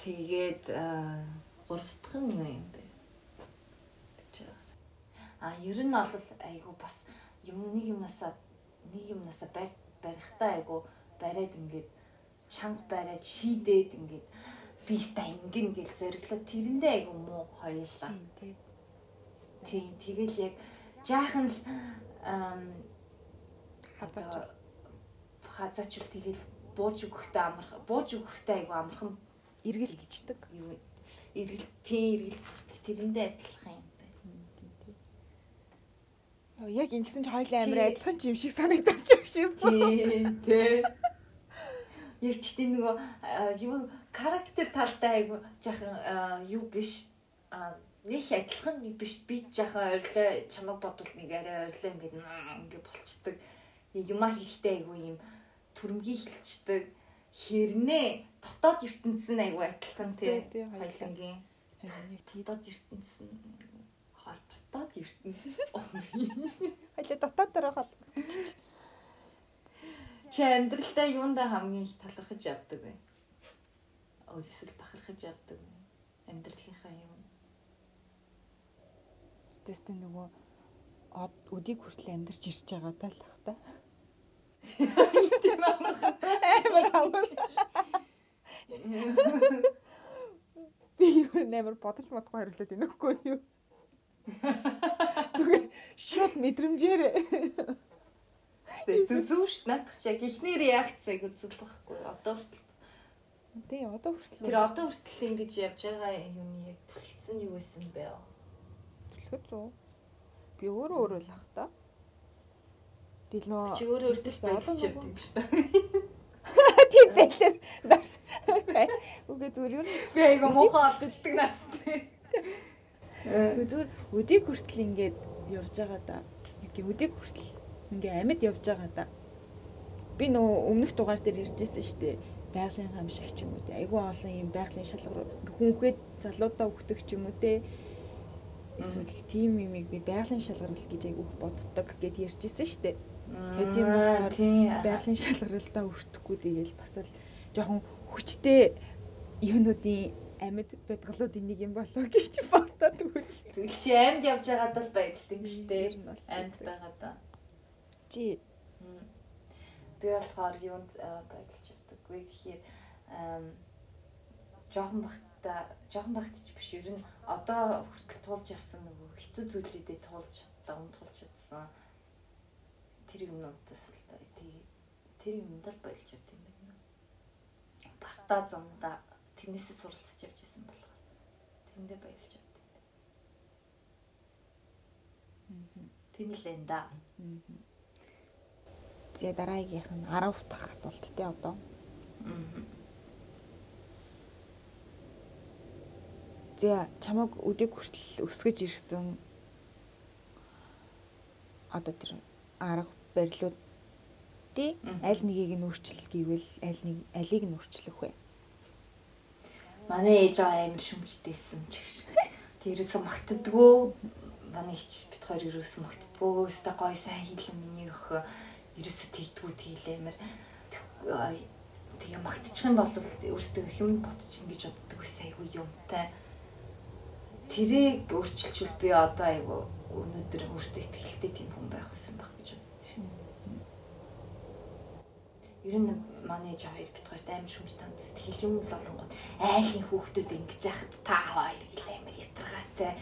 S2: Тэгээд гурав дахь нь юу юм бэ? А ер нь бол айгу бас юм нэг юмнасаа нэг юмнасаа барь барихтаа айгу бариад ингээд чанга бариад шийдээд ингээд би ста ингэн гэж зориглоо тэрэндээ айгу муу хоёлаа.
S3: Тийм тий.
S2: Тийм тэгэл яг жаахан л ам
S3: Хазаач.
S2: хазаачул тэгэл бууж өгөхтэй амарх бууж өгөхтэй айгу амархан
S3: эргэлдчихдэг.
S2: юу эргэл тийм эргэлцэж тэрэндээ адилхан юм байна.
S3: Яг ингэсэн чи хоёлын амир адилхан ч юм шиг санагдаж байгаа шүү.
S2: Тийм тий. Яг тэгтээ нөгөө а, юу характер талтай айгу жаахан а, юу биш нэг адилхан нэг биш би жаахан ойрлоо чамаг бодвол нэг арай ойрлоо ингээд ингээд болчдөг. Юмаа хийхдээ айгу юм төрмгий хилчдэг. Хэрнээ дотоод ертөнцийн айгу адилхан тий.
S3: Тийм.
S2: дотоод ертөнцийн хаа дотоод ертөнцийн
S3: Хоёлаа дотоод дараа хол.
S2: Чи амьдралдаа юундаа хамгийн их талархаж явдаг вэ? Эсвэл бахархаж явдаг вэ? Амьдралынхаа юм.
S3: Тэстэ нөгөө од өдийг хүртэл амьдарч ирж байгаа тал бах та. Амар амар. Би юу нэмэр бодож бодохгүй хариулаад байна үгүй юу? Зүгээр шууд мэдрэмжээр
S2: Зүг зүг ш надах чи яг ихний реакцийг үзэл байхгүй. Одоо хүртэл
S3: тий одоо хүртэл
S2: тэр одоо хүртэл ингэж явж байгаа юм яг түлхсэн юу байсан бэ?
S3: төлөхөд зөө. Би өөрөө өөрөө л ах та. Дил нөө
S2: Чи өөрөө өөртөө
S3: Одоо
S2: байж явдаг юм шүү дээ.
S3: тийм байлаа. Үгүй зүгээр юу?
S2: Би айгу муухай ордождаг наастай.
S3: Үгүй зүгээр өдийг хүртэл ингээд явж байгаа да. Гэх өдийг хүртэл ингээ амьд явж байгаа да. Би нөгөө өмнөх дугаар дээр иржсэн шүү дээ. Байгалийн хамшиг ч юм уу те. Айгүй олон юм байгалийн шалгуур ингээ хүнхвэд залуудаа өгдөг ч юм уу те. Эсвэл тийм юмыг би байгалийн шалгаруулалт гэж айгүй их боддог гэд ярьжсэн шүү дээ. Тэгээд тийм болохоор байгалийн шалгаралтаа өртөхгүй тэгэл бас л жоохон хүчтэй юунуудын амьд бодгалуудын нэг юм болоо гэж бодоод үгүй.
S2: Тэгэл чи амьд явж байгаад л байдалт юм шүү дээ. Амьд
S3: тийм. Чи
S2: Мм. Би болохоор юунд а, байдалж явдаггүй гэхээр ам, жоохон бахта жоохон бахт ч биш ер нь одоо хүртэл туулж явсан нөгөө хэцүү зүйлүүдэд туулж даван туулж чадсан тэр юмнуудаас л тий тэр юмд л баялж явд юм байна. Барта замда тэрнээсээ суралцж явж исэн болохоор тэрэндээ баялж явд юм байна. Тийм л энэ да.
S3: Тэгээ дараагийнх нь 10 дахь асуулт тий одоо. За чамаг өдийг хүртэл өсгөж ирсэн одоо тэр арга барилууд тий аль нэгийг нь өөрчлөл гэвэл аль нэг алийг нь өөрчлөх вэ?
S2: Манай ээж аваа амар шүмжтэйсэн ч гэж. Тэрээс магтдаггүй. Манай их бит хоёр ерөөсөө магтдаггүй. Өстө гой сайн хийлэн миний өх ерөөсөө тэгдэггүй тэйл амар тэгээ магтчих юм бол өөртөө хэм ботчихно гэж боддог байсан айгүй юмтай. Тэрийг өөрчилчүүл би одоо айгүй өнөөдөр өөртөө ихтэй тийм хүн байх байсан байх гэж бодчих. Ер нь манай жаа хоёр бит хоёрт амар шүмж танд сэтгэл юм л олонгод айлын хүүхдүүд ингэж яхад та хоёр ил амар ядаргаатай.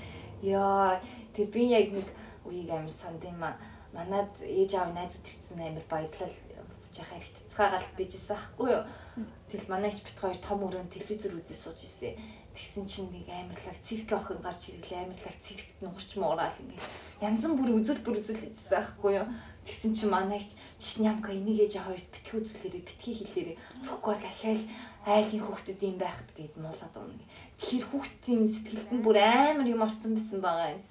S2: Яа тэг би яг нэг үеийг амар санд юм а. Манад ээж аав найзууд ирсэн амар баярлал жахаа их цацгаагаал бижсэн ахгүй юу. Тэгэл манай ч бит хоёр том өрөөнд телевизэр үзээ сууж ирсэн. Тэгсэн чинь нэг амарлаг цирк охин гарч ирэглээ амарлаг циркт нугарч муурал ингээд янзан бүр үзэл бүр үзэл хийсэн ахгүй юу. Тэгсэн чинь манай ч чинямка энийг ээж хоёрт битгий үзлээрээ битгий хэлээрээ тэгэхгүй бол ахаал айлын хүүхдүүд юм байхад гээд муулаад байна. Тэгэхээр хүүхдийн сэтгэлд нь бүр амар юм орсон байсан байгаа юм.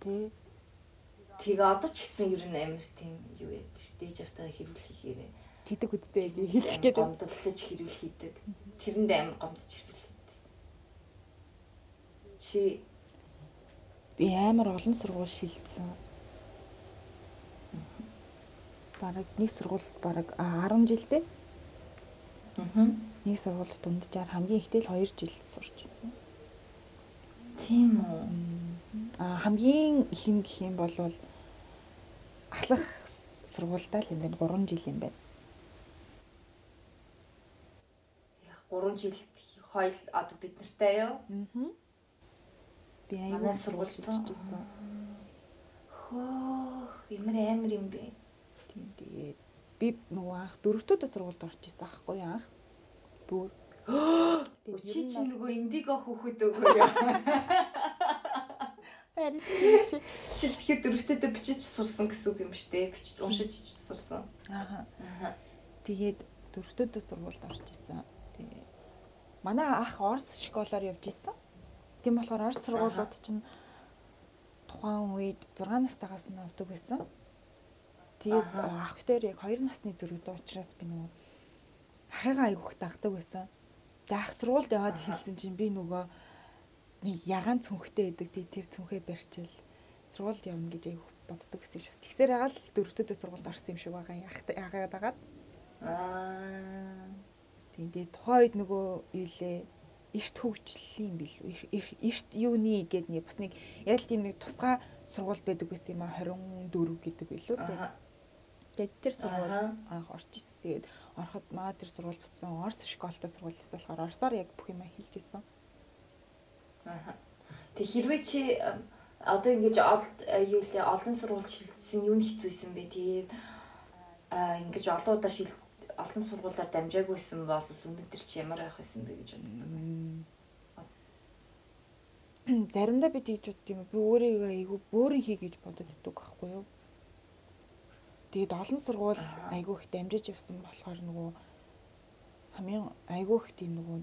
S3: Тэ.
S2: Тэгээ одоо ч гэсэн ер нь амар тийм юу яд ш. Дээж автаа хэрүүл хийхээрээ
S3: Тэдэг үдтэй гэж хэлчих гээд
S2: гомдлож хэрүүл хийдэг. Тэрэнд амар гомдож хэрүүл хийдэг. Чи
S3: Би амар олон сургууль шилжсэн. Бараг нэг сургуульд бараг 10 жилдээ
S2: аа
S3: нэг сургуульд дунджаар хамгийн ихтэй л 2 жил сурч ирсэн.
S2: тийм үү.
S3: А хамгийн их юм гэх юм бол ахлах сургуультай л юм байна 3 жил юм байна.
S2: Яг 3 жил хоёул одоо бид нартай юу?
S3: Аа. Би аюул
S2: сургуульд
S3: шилжиж ирсэн.
S2: Хөөх, ямар амар юм бэ?
S3: Тийм тэгээд би нөгөө анх дөрөвтөдөө сургуульд орж исэн аахгүй анх. Бүр
S2: Чи чи нөгөө индиго хүүхэд өгөө яа.
S3: тийш.
S2: Чи тэгэхээр дөрөвтөдөө бичиж сурсан гэсэн үг юм шүү дээ. Бичиж уншиж сурсан.
S3: Аа. Тэгээд дөрөвтөдөө сургуульд орж исэн. Тэгээд манай ах Орос школоор явж исэн. Тийм болохоор Орос сургуулиуд чинь тухайн үед 6 настайгаас нь авдаг байсан. Тэгээд ах дээр яг 2 насны зэрэгтэй учраас би нөгөө ахыгаа айгүйх дагдаг байсан. Тэгээд ах сургуульд яваад хэлсэн чинь би нөгөө нэг ягаан цүнхтэй байдаг. Тэгээд тэр цүнхээ барьчил сургуульд явна гэж айгүйх боддог гэсэн юм шүү. Тэгсээр байгаа л дөрөвтөдөө сургуульд орсон юм шиг байгаа ахыгаа дагаад.
S2: Аа.
S3: Тэгээд тухайн үед нөгөө юу лээ эрт хөгжлийн бил эрт юуны гэдэг нэг бас нэг яг л тийм нэг тусгай сургууль байдаг байсан юм а 24 гэдэг билүү тэгээд тэр сургууль анх орж ирсэн. Тэгээд ороход маа тэр сургууль басан Орос школтой сургууль гэсэн болохоор Оросоор яг бүх юм хэлж ирсэн.
S2: Тэг хэрвээ чи одоо ингэж ол юу лээ олон сургууль шилжсэн юу хэцүүсэн бэ? Тэгээд ингэж олон удаа шил олон сургуулиар дамжаагүйсэн бол өнөөдөр чи ямар байх байсан бэ гэж боддог.
S3: Заримдаа би тэгж бодд юм. Би өөрийгөө айгүй бөөрийн хий гэж бодод иддэг байхгүй юу? Тэгээд олон сургууль айгүй их дамжиж явсан болохоор нөгөө хамгийн айгүй их тийм нөгөө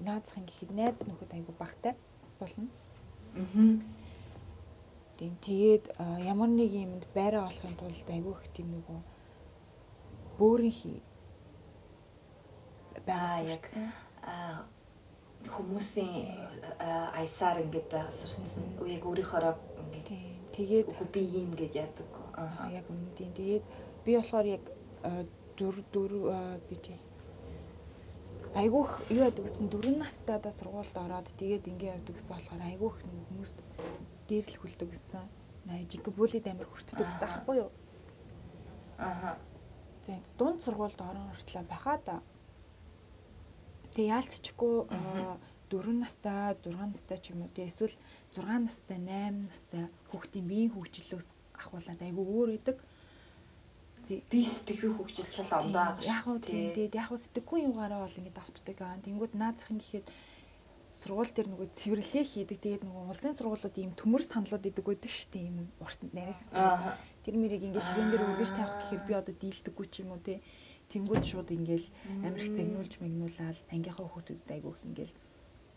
S3: наазахын гэхэд найз нөхөд айгүй багтай болно.
S2: Аа.
S3: Тийм тэгээд ямар нэг юмд байраа олохын тулд айгүй их тийм нөгөө бөөрийн хий
S2: Аа
S3: байгаа
S2: яг аа хүмүүсийн аа, аясаар ингэж байгуулсан. Яг өөрийнхоороо ингэж
S3: Тийм тэгээд
S2: би юм гэж яадаг. Аа,
S3: яг үнэн тийм. Тэгээд би болохоор яг а, дөрв дөрв а, би чи айгүйх юу яадаг гэсэн дөрвөн настайдаа сургуульд ороод тэгээд ингэ явдаг гэсэн болохоор айгүйх хүмүүст дээрлэх хүлдэг гэсэн. Аа жигбүлид амир хүртдэг гэсэн
S2: Аха.
S3: аахгүй юу?
S2: Аа.
S3: Тэгээд дунд сургуульд орон орчлоо байхаа да. Тэгээ яалтчгүй 4 настай, 6 настай ч юм уу тий эсвэл 6 настай, 8 настай хүүхдийн биеийн хөгжлөөс ахуулаад айгүй өөр байдаг.
S2: Би сэтгэхүй хөгжил шал ондоо байгаа
S3: Яг уу тийм тэгээд яг уу сэтгэхгүй юугаараа бол ингэж авчдаг аа. Тэнгүүд наазах нь гэхэд сургууль дээр нөгөө цэвэрлэгээ хийдэг. Тэгээд нөгөө улсын сургуулиуд ийм төмөр саналууд идэг байдаг шүү дээ. Ийм урт нарийн. Тэр мэрийг ингээд ширээн дээр өргөж тавих гэхээр би одоо дийлдэггүй ч юм уу тий. Тэнгүүд шууд ингээл амирх загнуулж мэгнуулаад ангийнхаа хүүхдүүдэд айгүйх ингээл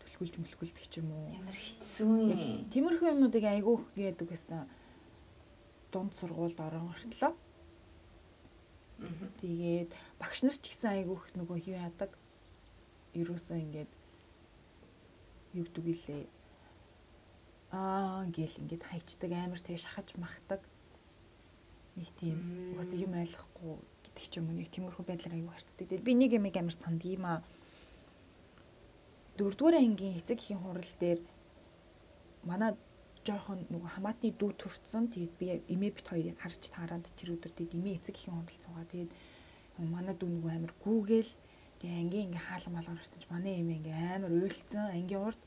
S3: төлхүүлж мөлхүүлдэг ч юм уу.
S2: Ямар хэцүү юм.
S3: Тиймэрхүү юмнуудыг айгүйх гэдэг гэсэн дунд сургуульд орон ортлоо. Тэгээд багш нар ч гэсэн айгүйх нөгөө юу яадаг. Ерөөсөө ингээд юу гэдэг илээ. Аа гэл ингээд хайчдаг амар тэг шахаж махдаг. Нэг тийм угаасаа юм ойлгохгүй гэдэг ч юм уу нэг тиймэрхүү байдлаар аюу харцдаг. Тэгээд би нэг юм амар санд юм аа. Дөрөвдүгээр ангийн эцэг эхийн хурал дээр манай жоохон нөгөө хамаатны дүү төрцөн тэгээд би эмээ бит хоёрыг харж таарад тэр өдөр тэгээд эмээ эцэг эхийн хурал цугаа тэгээд манай дүү нөгөө амар гүүгээл тэгээ ангийн ингээ хаалга малгар гэсэн чи манай эмээ ингээ амар уйлцсан ангийн урд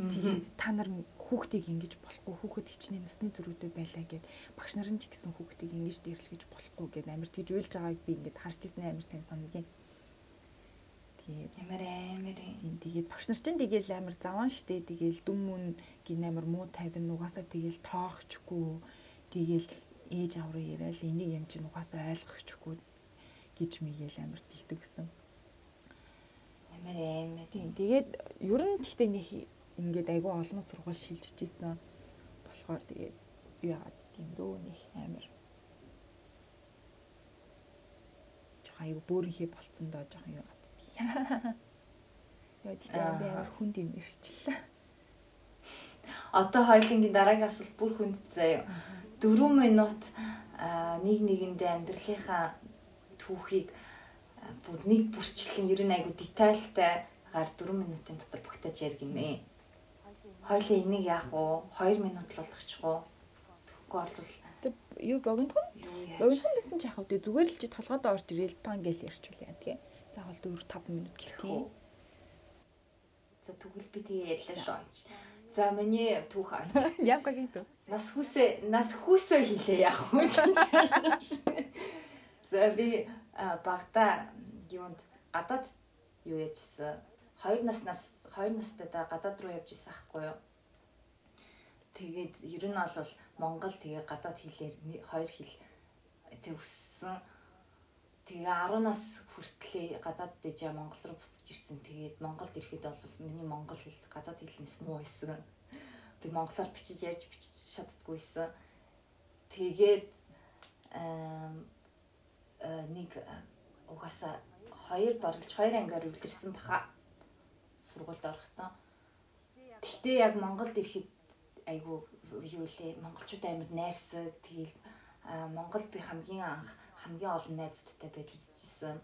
S3: тэгээд та нар хүүхдийг ингэж болохгүй хүүхэд хичнээн насны зүрхүүдээ байлаа гэд багш нарын ч гэсэн хүүхдийг ингэж дэрлэхэж болохгүй гэд амар тэгж уйлж байгааг би ингээд харж ирсэн амар сайн санагдیں۔
S2: Тэгээд ямар амар
S3: юм. Тэгээд багш нар чинь тэгээл амар заван штэ тэгээл дүм мөн гин амар муу тайван нугасаа тэгээл тоохчгүй тэгээл ээж авраа яриад энийг юм чинь угаасаа ойлгохчгүй гэж мигээл амар тэгдэг гэсэн.
S2: Ямар амар.
S3: Тэгээд ер нь гэхдээ нэг ингээд айгүй олон сургууль шилжиж исэн болохоор тэгээд юу яагаад юм дөө нэг амар жоохон айгүй бөөрийнхээ болцсон доо жоохон юу яагаад Яа тийм би амар хүнд юм ирчихлээ.
S2: Одоо хоёлынгийн дараагийн асуулт бүр хүнд заяа. 4 минут нэг нэгэндээ амьдралынхаа түүхийг бүр нэг бүрчлэн ер нь айгу детальтай гар 4 минутын дотор багтааж яригнэ. Хоёлын энийг яах вэ? 2 минут л болгочихгоо. Тэгэхгүй бол
S3: юу богино богино байсан ч яах вэ? Зүгээр л чи толгойдоо орж ирэл пан гэл ярьчул яа тэгээ. Заавал 4 5 минут гэлтий.
S2: За тэгвэл би тэгээ ярьлаа шүү. За миний түүх аач.
S3: Ямгагийн төв.
S2: Нас хүсээ нас хүсээ хэлээ яах вэ? За би багта юунд гадаад юу яжсэн. 2 наснаас 2 настайдаа гадаад руу явж исэн ахгүй юу? Тэгээд ер нь бол Монгол тэгээ гадаад хэлээр хоёр хэл тэг өссөн. Тэгээ 10 нас хүртлээ гадаад дэжээ Монгол руу буцаж ирсэн. Тэгээд Монголд ирэхэд бол миний монгол хэл гадаад хэлнээс муу байсан. Би монголоор бичиж ярьж бичиж чаддггүйсэн. Тэгээд нэг угаасаа хоёр баргалж хоёр ангиар үлдэрсэн баха сургуульд орохдоо. Гэхдээ яг Монголд ирэхэд айгүй юу лээ монголчууд амар найрсаг тэгэл Монголд би хамгийн анх хамгийн олон найзуудтай байж үзчихсэн.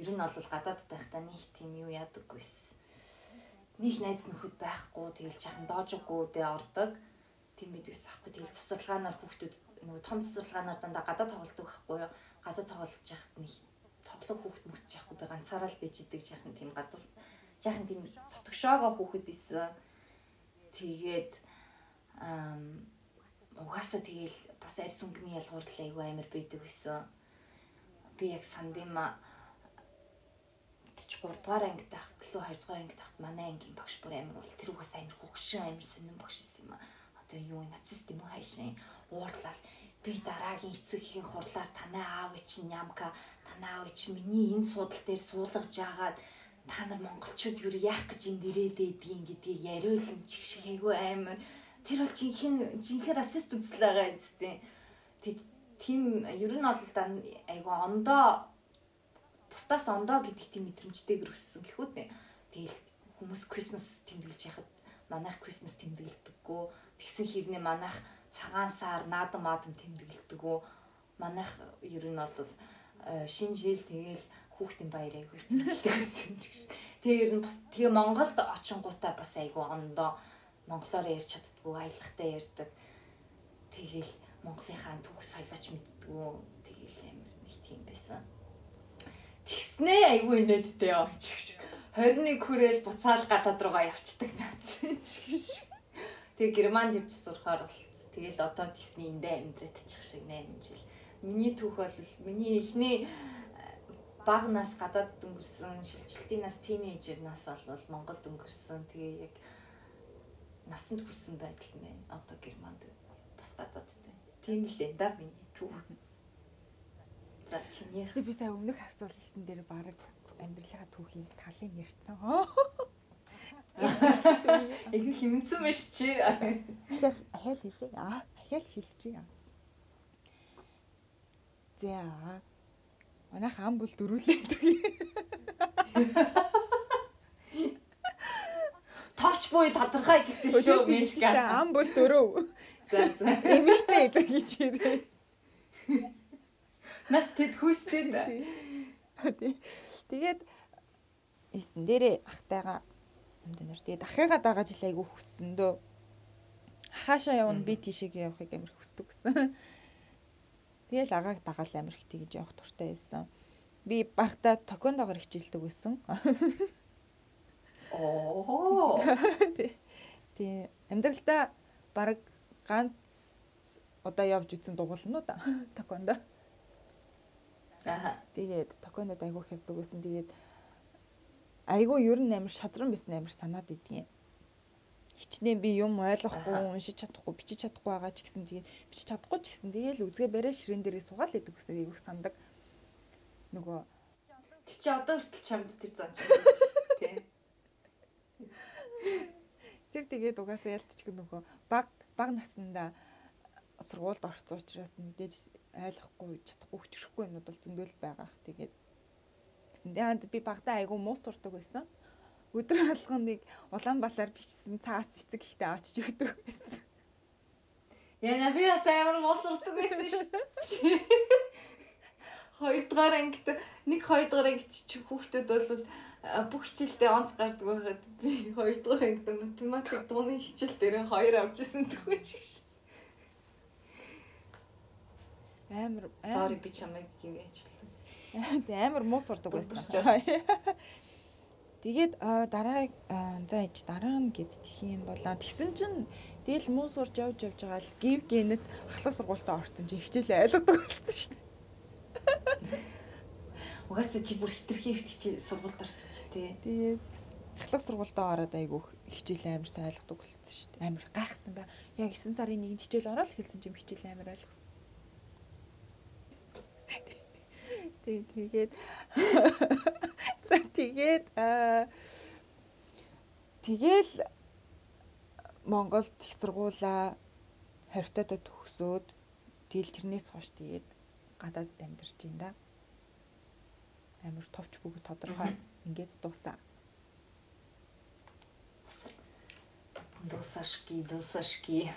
S2: Ер нь бол гадаад байхдаа нэг тийм юу ядаггүйс. Них найз нөхөд байхгүй тэгэл жахан доожгүй дэ ордог. Тийм бидээс ахгүй тэгэл засварлагаанаар хүүхдүүд нөгөө том засварлагаанаар дандаа гадаад тоглодог байхгүй юу? Гадаад тоглож яхад нэг тоглох хүүхд мөч яахгүй би ганцаараа л бийж идэг жахан тийм гадуур жахан тийм тотгшоогоо хүүхэд исэн. Тэгээд угаасаа тэгэл бас арьс өнгөний ялгуурлал айгүй амар байдаг байсан. Би яг сандима 3 дугаар анги тахт лөө 2 дугаар анги тахт манай ангийн багш бүр амар бол тэр угаас амар хөгшин амар сонирн багш юм а. Одоо юу нацист юм хайшин уурлал би дараагийн эцэг ихийн хурлаар танай аав чинь ямка танай аав чинь миний энэ суудал дээр суулгаж агаад та нар монголчууд юу яах гэж энд ирээд байдгийг гэдгийг яриулсан чих шиг айгүй амар тэр бол жинхэнэ жинхэнэ расист үзэл байгаа юм тийм тийм ер нь бол да айгүй ондоо бусдаас ондоо гэдэг тийм мэдрэмжтэйгэр өссөн гэхүүд нэ тэгэл хүмүүс крисмас тэмдэглэж яхад манайх крисмас тэмдэглэдэггүй. Тэгсэн хэрнээ манайх цагаан сар наадам маадам тэмдэглэдэггүй. Манайх ер нь бол э, шинэ жил тэгэл хүүхдийн баяр айгүй тэмдэглэдэг гэсэн ч гэж. Тэгээ ер нь бас тэгээ Монголд очингуудаа бас айгүй ондоо монголоор ярьж чаддгүй аялахтай ярьдаг. Тэгээл Монголынхаа төгс соёлооч мэддгүү. Тэгээл амар нэг тийм байсан. Тэгснээ айгүй инээдтэй яа гэж. 21 хүрээл буцаал гадаад руугаа явцдаг наацсан шиг. Тэгээ германд ирж сурахаар бол тэгэл одоо Disney эндээ амьдрэтчих шиг 8 жил. Миний түүх бол миний эхний баг нас гадаад өнгөрсөн шилжилтийн нас тинейжер нас бол Монголд өнгөрсөн. Тэгээ яг насанд хүрсэн байдал нь байна. Одоо германд бас гадаад тийм. Тийм л энэ да миний түүх. За чиний
S3: Тэгээ би сая өмнөх асуултан дээр баг амьдралынхаа түүхийг талын ярьсан.
S2: Айгүй хэмнсэн маш чи.
S3: Ахяал ахяал хэлээ. Аа, ахяал хэлчихье. За. Манайх ам бол дөрүүлээ.
S2: Товч буй тодорхой гэсэн шүү мишка.
S3: Ам бол дөрөв.
S2: За за.
S3: Эмэгтэй илүү гэж ирээ.
S2: Нас тэд хүстэй да.
S3: Тэгээд ийсэн дээрээ ахтайгаа юм дээр тэгээд ахыгаа дагааж л айгүй хүссэн дөө. Хаашаа явна би тийшээгээ явахыг амар хүсдэг гэсэн. Тэгэл агааг дагаал амар их тэгж явах туртай байсан. Би багтаа токондогоор хичээлдэг байсан.
S2: Оо.
S3: Тий. Амьдралдаа баг ганц одоо явж үтсэн дугуулнууд токондо.
S2: Аа.
S3: Тэгээд токондод айгүй хявдаг байсан. Тэгээд айгүй ер нь амар шадран байсан амар санаад идэгин. Хичнээн би юм ойлгохгүй, уншиж чадахгүй, бичиж чадахгүй байгаа ч гэсэн тэгээд бичиж чадахгүй ч гэсэн тэгээл үзгээ барай ширээн дээрээ суугаал идэг гэсэн айгүй сандаг. Нөгөө
S2: Тэг чи одоо хүртэл чамд тэр зан чи. Тэ.
S3: тэр тэгээд угаасаа ялцчих нөгөө баг баг насанда сургуульд орсон учраас мэдээж ойлгохгүй чадахгүй хүчрэхгүй юмнууд бол зөндөл байгаа х. Тэгээд гэсэн. Тэгээд би багтаа айгүй муу сурдаг байсан. Өдөр алгоныг Улаанбаатар бичсэн цаас эцэг ихтэй авчиж өгдөг байсан.
S2: Яна би бас амар муу сурдаг байсан шүү. Хоёрдугаар ангид нэг хоёрдугаар ангид чи хүүхдэд бол бүх хичээлдээ онц гардаг байхад би хоёрдугаар ангид математик дууны хичээл дээр хоёр авч ирсэн төгөө шиг.
S3: Амар
S2: Sorry би чамайг юм яачлаа.
S3: Тэ амар муу сурдаг байсан. Тэгээд аа, дараа аа, за ээж дараа нь гэд тэх юм болоо. Тэгсэн чинь тэгэл муу сурж явж явж байгаа л гів гэнэт ахлах сургуультаа орсон чи хичээлээ ойлгодог болсон шүү дээ.
S2: Угаасаа чи бүр хитрхи ирт хичээл сургуульд орчих тий.
S3: Тэгээд ахлах сургуультаа ороод айгүйх хичээл амар ойлгодог болсон шүү дээ. Амар гайхсан ба. Яг 9 сарын нэгэн хичээл ороод хэлсэн чинь хичээл амар ойлгосон. Тэгээд тэгээд за тэгээд аа тэгэл Монголд их сургуулаа хортойдод төгсөөд тэгэл тэрнээс хойш тэгээд гадаадд амьдарч байна да. Амар товч бүгд тодорхой ингээд дуусаа.
S2: Дусашки, дусашки.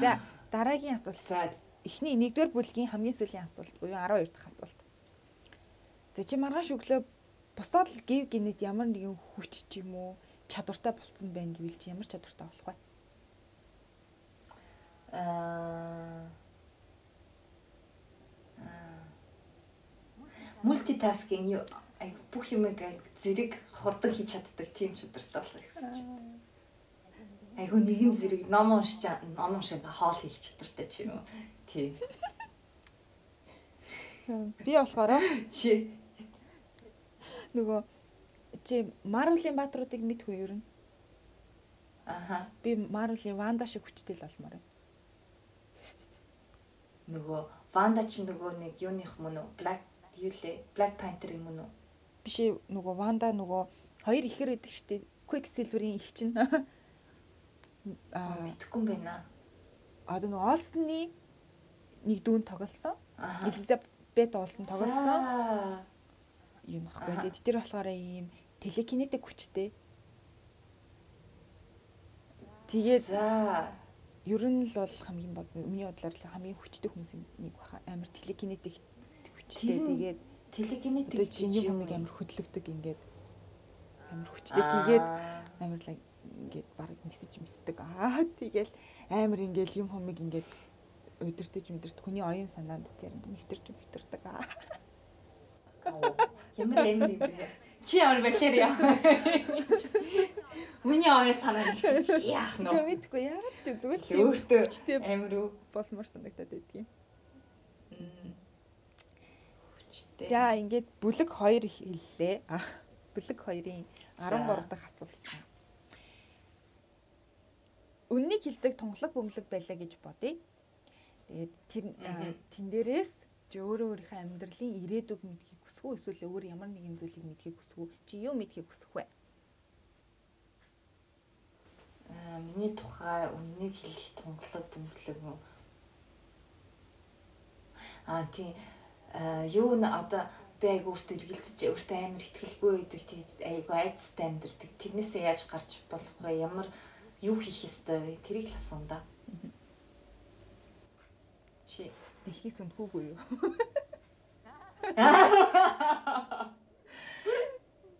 S3: За дараагийн асуулт.
S2: За
S3: Эхний 1-р бүлгийн хамгийн сүүлийн асуулт буюу 12 дахь асуулт. За чи маргааш өглөө босоод л гів гинэт ямар нэгэн хүч ч юм уу чадвартай болцсон байна гэвэл чи ямар чадвартай болох вэ?
S2: Аа мультитаскинг юу ай бүх юм зэрэг хурдан хийж чаддаг тийм чадвартай болох гэсэн чинь. Айгу нэгэн зэрэг ном уншиж ном уншиж хоол хийх чадвартай ч юм уу. Тийм.
S3: Би болохоор
S2: Чи
S3: нөгөө чи Marvel-ийн баатруудыг мэдгүй юу юм?
S2: аха
S3: Би Marvel-ийн Wanda шиг хүчтэй л болмоор байна.
S2: нөгөө Ванда чи нөгөө нэг юуных мөн үү? Black юу лээ? Black Panther юм уу?
S3: Биш ээ, нөгөө Wanda нөгөө хоёр ихэр идэг штеп. Quicksilver-ийн их чинь.
S2: Аа мэдхгүй юм байна.
S3: одоо нөгөө Олсны нэг дүүн тоглосон. Элизабет Олсон тоглосон. Нөхгүй.
S2: Аха.
S3: Тэгээд тэр болохоор ийм телекинетик хүчтэй. Тэгээд
S2: За.
S3: ер нь л бол хамгийн миний бодлоор хамгийн хүчтэй хүмүүсийн нэг баха амар телекинетик хүчтэй. Тэгээд
S2: Телекинетик
S3: одоо чиний хүмийг амар хөдөлгдөг ингээд амар хүчтэй. Тэгээд амар л ингээд баг мессеж мэддэг. Аа тэгэл амар ингээд юм хумыг ингээд удирдах мэдэрдэг. Хүний оюун санаанд зарим нэвтэрч мэдэрдэг. Аа.
S2: Ямар юм бэ? Чи ямар бактериа? Миний оёо санаа чи яах нь вэ?
S3: Мэдгүй яагаад ч зүгээр л
S2: Өөртөө амар уу?
S3: болмоор санагдаад байдгийн.
S2: Хүчтэй.
S3: За ингээд бүлэг 2 хэллээ. Бүлэг 2-ын 13 дахь асуулт. Үннийг хилдэг тунгалаг бөмбөлөг байлаа гэж бодъё. Тэгээд тэр тэн дээрээс чи өөрөө өөрийнхөө амьдралын ирээдүг мэдхийг хүсэх үү эсвэл өөр ямар нэгэн зүйлийг мэдхийг хүсэх үү? Чи юу мэдхийг хүсэх вэ?
S2: Аа миний тухай үннийг хэлэх тунгалаг бөмбөлөг. Аа тий аа юу н одоо би айгу өөртөө эргэлзэж өөртөө амар ихтгэлгүй байдаг тэгээд айгу айцтай амьдэрдэг. Тэрнээсээ яаж гарч болох вэ? Ямар юу хийх ёстой вэ? Тэрийг л асуун да. Чи
S3: Дэлхий сүнхүүгүй юу?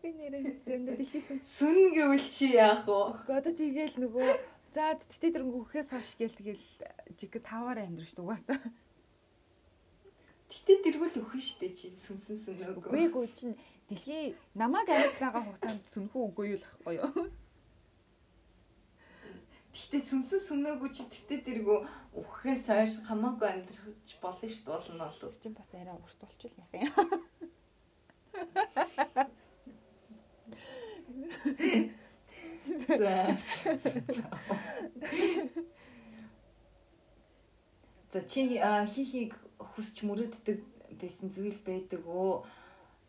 S3: Би нэрээ зөндө дэлхий сүнх.
S2: сүн гэвэл чи яах вэ?
S3: Одоо тэгээл нөгөө за тэтэ дөрөнгө хөхөөс хойш гээл тэгэл жиг таваар амьдрах шүү угаасаа.
S2: Гэтэ тэргүүл өхөн штэ чи сүнсэн сүнөөгөө.
S3: Үгүй гоо чин дэлхий намайг амьд байгаа хугацаанд сүнхүү үгүй юу л ахгүй юу?
S2: Гэтэ сүнсэн сүнөөгөө чи тэтэ тэргүү өхөхөөс хойш хамаагүй амьдрах болно штэ болно болов.
S3: Чин бас арай урт болчихвол яах юм.
S2: За. За чи а, хихийг хүсч мөрөөддөг байсан зүйл байдаг өө.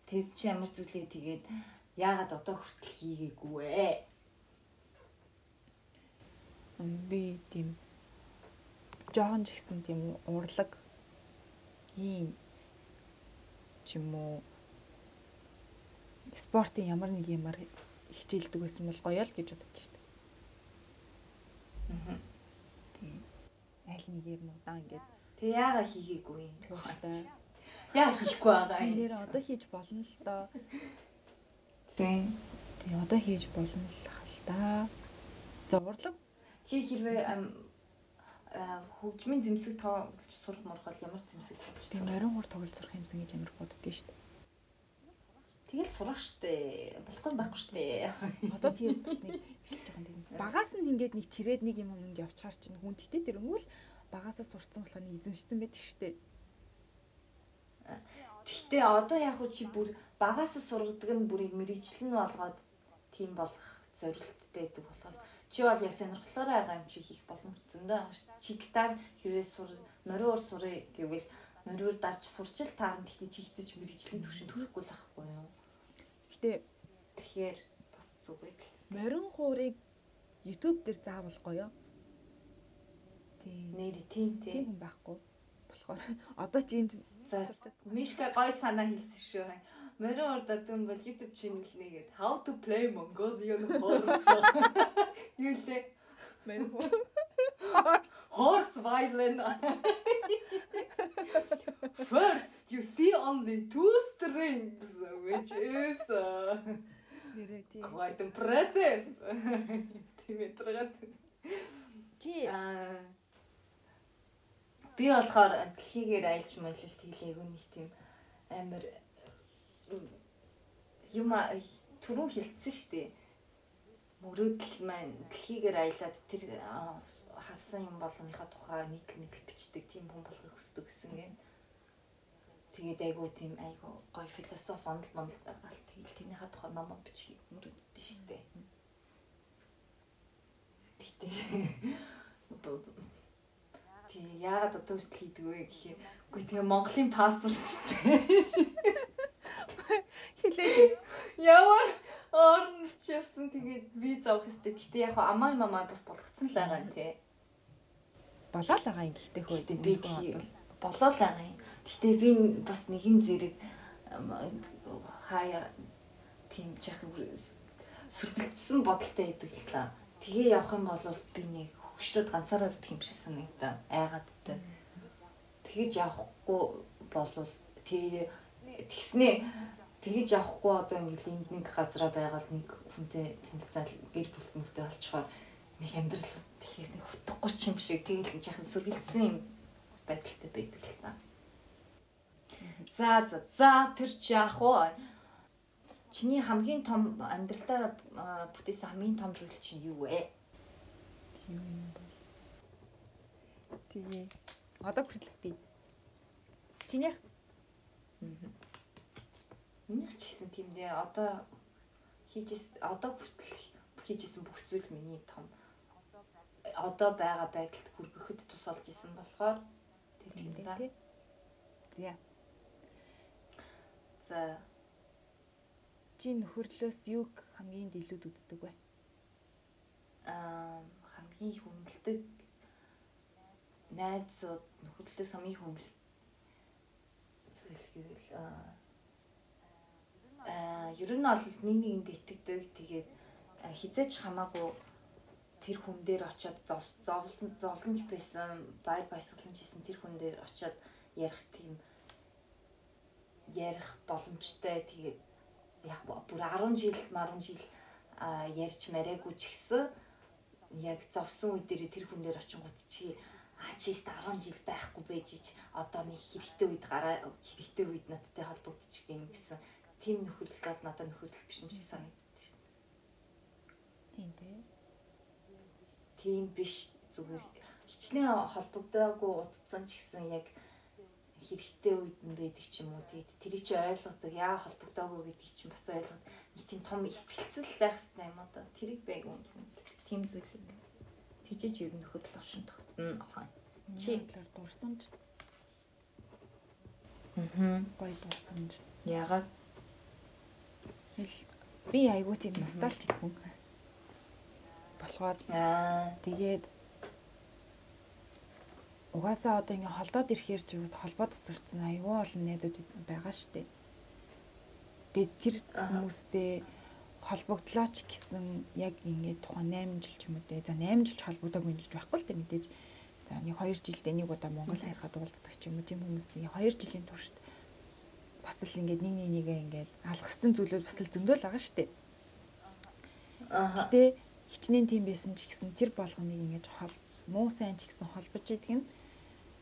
S2: Тэр чи ямар зүйлээ тэгээд яагаад одоо хүртэл хийгээгүй вэ?
S3: Би тийм жоон ч гэсэн тийм урлаг ийм ч юм уу спортын ямар нэг юмар хичээлдэг байсан бол гоё л гэж бодож байна.
S2: Аа.
S3: Тийм. Аль нэгээр нь удаан ингээд
S2: Тэг яагаад хийгээгүй юм? Яа хийхгүй байгаа
S3: Тийм
S2: юм?
S3: нэр одоо хийж болно л доо.
S2: Тийм.
S3: Тийм одоо хийж болно л хал та. За урлаг
S2: Чи хэрвээ хөгжмийн зэмсэг тоглож сурах морох бол ямар зэмсэг тоглож
S3: тийм
S2: сурах?
S3: морин хур тоглож сурах юмсан гэж амар боддөө шүү дээ.
S2: Тэгэл сурах штэ. Болохгүй байхгүй штэ.
S3: Одоо тэгээд бас нэг хэлж байгаа юм. Багаас нь ингээд нэг чирээд нэг юм юмд явчихаар чинь хүн тэгтээ тэр өнгөл багаасаа сурцсан болохоор нэг эзэмшсэн байдаг шүү дээ.
S2: Гэхдээ одоо яг хуу чи бүр багасаа сургадаг нь бүрийг мэрэгчлэн болгоод тийм болох зорилттой байдаг болохоос чи бол яг сонирхлоороо байгаа юм чи хийх боломж зөндөө байгаа шүү. Чи гитар хэрвээ сур мориор сурыг гэвэл мориор дарж сурчил таарна гэхдээ чи хитэж мэрэгчлэн төвшөнд хүрэхгүй л ахгүй юу.
S3: Гэтэ
S2: Тэгэхээр бас зүгээр л.
S3: морин хуурыг YouTube дээр заавал гоё.
S2: Нэр тийм
S3: Тийм хүн байхгүй. Болохоор одоо чи энд
S2: Мишка гой санаа хэлсэн шүү. Мориор дардаг нь бол YouTube channel нэгээд How to play Mongolian horse. Юу лээ?
S3: морин хуур
S2: Horse violin. First, you see only two strings, which is uh, quite impressive. Тийм ээ.
S3: Чи
S2: Аа. Би болохоор дэлхийгээр аялж маялал тэглээгүй нэг тийм амар юм түрүү хэлсэн шүү дээ. Мөрөөдөл маань дэлхийгээр аялаад тэр харсан юм болгоныхаа тухай нийт мэдл бичдэг тийм хүн болохыг хүсдэг гэсэн гэн. Тэгээд айгуу тийм айгуу гоё философи ондол мондол гаргаал тэгэл тэрнийхээ тухай ном бичгийг мөрөөддөг шүү дээ. Гэтэ Тэг яагаад одоо хүртэл хийдэг вэ гэхээр үгүй тэгээ Монголын паспорттэй
S3: хэлээд
S2: ямар орн чивсэн тэгээд виз авах хэрэгтэй. Гэтэ яг амаа мамаа бас болгоцсон л байгаа юм те.
S3: болоо л байгаа юм гэхдээ хөө
S2: Гэтэ би болоо л байгаа юм. Гэтэ би бас нэгэн зэрэг хаяа тийм жаахан сүргэлтсэн бодолтой байдаг л та. Тэгээ явах юм бол би нэг хөгшрөөд ганцаараа ирдэг юм шиг санагдаа. Айгаад та. Тэгэж явахгүй болвол тэгээ тэгснээ тэгэж явахгүй одоо ингээл энд нэг газараа байгаад нэг хүнтэй тэмцэл гэр бүл мөлтөө олчхоор нэг амьдрал тэгэхээр нэг утгагүй ч юм шиг тэгэл жаахан сүргэлтсэн юм байдалтай байдаг л та. За за за тэр чи яах вэ? чиний хамгийн том амьдралдаа бүтээсэн хамгийн том зүйл чинь юу вэ?
S3: Юу юм бол. Тэгээ одоо хүртэл би чинийх
S2: Минийх ч гэсэн тийм дээ. Одоо хийжээс одоо хүртэл хийжсэн бүх зүйл миний том одоо байгаа байдалд хүргэхэд тус олж исэн болохоор тэр юм да.
S3: За.
S2: За
S3: Чи нөхөрлөөс юг хамгийн илүү үздэг вэ?
S2: аа хамгийн их хүндэлдэг найзууд нөхөрлөөс хамгийн хүндэл зүйл гэвэл аа ер нь бол нэг нэгэнд итгэдэг. Тэгээд хизээч хамаагүй тэр хүн дээр очиод зов- зовлон зовлонж байсан байр баясгаланж хийсэн тэр хүн дээр очиод ярих тийм ярих боломжтой. Тэгээд яг бүр 10 жил 10 жил ярьж мараагүй ч гэсэн яг зовсон үе дээр тэр хүн дээр очингууд чи а чи тест 10 жил байхгүй байж ич. Одоо нэг хэрэгтэй үед гараа хэрэгтэй үед надтай холбогдчих гин гэсэн тийм нөхөрлөл бол надад нөхөрлөл биш юм шиг санагдчих.
S3: Тийм дээ.
S2: Тийм биш. Зүгээр хичнээн холбогдоогүй удцсан ч гэсэн яг хэрэгтэй үед нь байдаг ч юм уу. Тэгээд тэрийг чи ойлгодог яа холбогдоогүй гэдгийг чинь бас ойлгоод нэг тийм том ихтгэлцэл байх хэрэгтэй юм одоо. Тэрийг байг юм тийм зүйл юм. Тийжэж ер нь хөдөл оршин тогтно ахаа
S3: Чи талаар дурсамж,
S2: аа
S3: гоё дурсамж.
S2: ягаад
S3: Хэл би айгуу тийм ностальжик хүн. Болохоор
S2: аа.
S3: тэгээд угаасаа одоо ингээ холдоод ирэхээр ч холбоо тасарсан айгүй олон найзууд байгаа штеп. Тэгээд тэр хүмүүстэй холбогдлоо ч гэсэн яг ингээ тухайн 8 жил ч юм уу те. За 8 жил ч холбогдоогүй гэж байхгүй л те мэдээж. За нэг 2 жилдээ нэг удаа Монгол харихад уулздаг ч юм уу тийм хүмүүс нэг 2 жилийн туршид бас л ингээд нэг нэг нэгэ ингээд алгасан зүйлүүд бас л зөндөл байгаа штеп.
S2: аа
S3: Гэтэ хичнээн тийм байсан ч гэсэн тэр болгоныг ингэж хол муу сайн ч гэсэн холбож идэг нь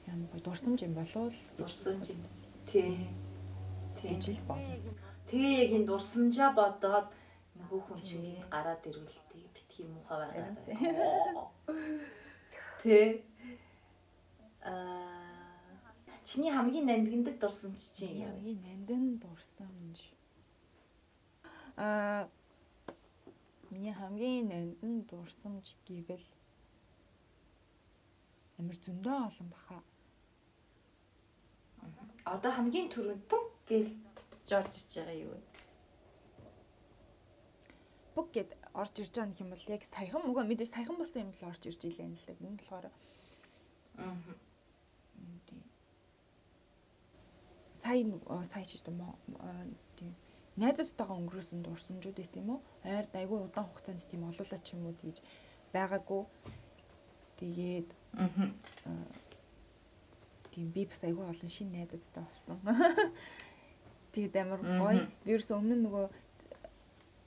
S3: юм гоо дурсамж юм болов л
S2: дурсамж юм тий
S3: гэж л бодно.
S2: Тэгээ яг энэ дурсамжаа бодоод хүн чинь гээд гараад ирвэл тий битгий муухай байгаа. Тэ. Аа чиний хамгийн нандиндаг дурсамж чинь юу вэ?
S3: Ягийн нандин дурсамж. Аа миний хамгийн нандин дурсамж гэвэл амар зөндөө олон баха.
S2: Одоо хамгийн түрүүнд гэж татж орж иж байгаа юу вэ?
S3: Бүг гэд орж ирж байгаа юм бол яг саяхан мөгөө мэдээж саяхан болсон юм л орж ирж илэн л дээ. Энэ болохоор
S2: Аа.
S3: Сая сая ч юм уу тийм найзуудтайгаа өнгөрөөсөн дурсамжууд байсан юм уу? Ойр айгүй удаан хугацаанд тийм олоолаа ч юм уу тэгж байгаагүй. Тэгээд
S2: Аа.
S3: тийм би бас айгүй олон шинэ найзуудтай болсон. Тэгээд амар гоё. Вирус өмнө нөгөө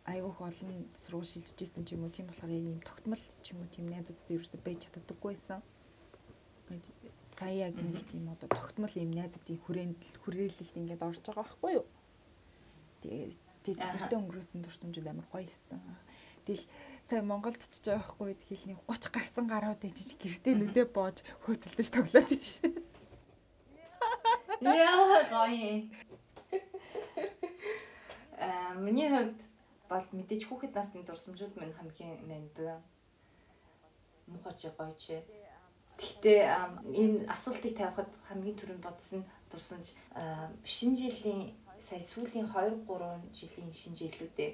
S3: айгүйх олон сургууль шилжижсэн ч юм уу тийм болохоор ийм тогтмол ч юм уу тийм найзуудтай ерөөсөй байж чаддаггүй байсан. Сая яг нэг тийм одоо тогтмол ийм найзуудын хүрээнд хүрээлэлд ингээд орж байгаа байхгүй юу? Тэгээд тэгээд тэртээ өнгөрөөсөн дурсамжууд амар гоё хэлсэн. Тэгэл сая Монголд очиж байгаа байхгүй үед хэлний 30 гарсан гарууд ээжиж гэртээ нүдэ боож хөөцөлдөж тоглоод тийм шээ.
S2: Яа гоё. Аа миний хувьд бол мэдээж хүүхэд насны дурсамжууд минь хамгийн нандин. Мухач гоёч. Гэхдээ аа, энэ асуултыг тавихад хамгийн түрүүнд бодсон дурсамж аа, шинэ жилийн сая сүүлийн 2 3 жилийн шинэ жилүүдээ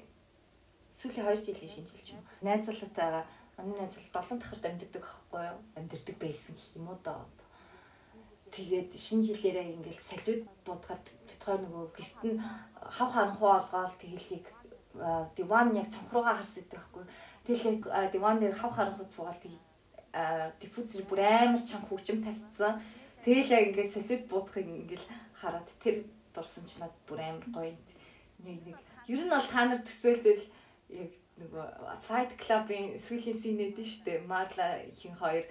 S2: сүүлийн 2 жилийн шинэ жил ч юм. Найз залуутайгаа манай найз залуу 7 дахарт амьдэрдэг аахгүй юу? Амьдэрдэг байсан гэх юм уу доо. Тэгээд шинэ жилээрээ ингээл салют буудахад бит хоёр нөгөө гэрт нь хав харанхуу олгоод тэгэлийг диван яг цонхруугаа харсан гэдэг байхгүй. Тэгэл диван дээр хав харанхуу цугаал тэг диффузер бүр амар чанга хөгжим тавьчихсан. Тэгэл яг ингээд салют буудахыг ингээл хараад тэр дурсамж над бүр амар гоё. Нэг нэг ер нь бол та нар төсөөлөл яг нөгөө Fight Club-ын сүүлийн син эдэн штэ. Марла хин хоёр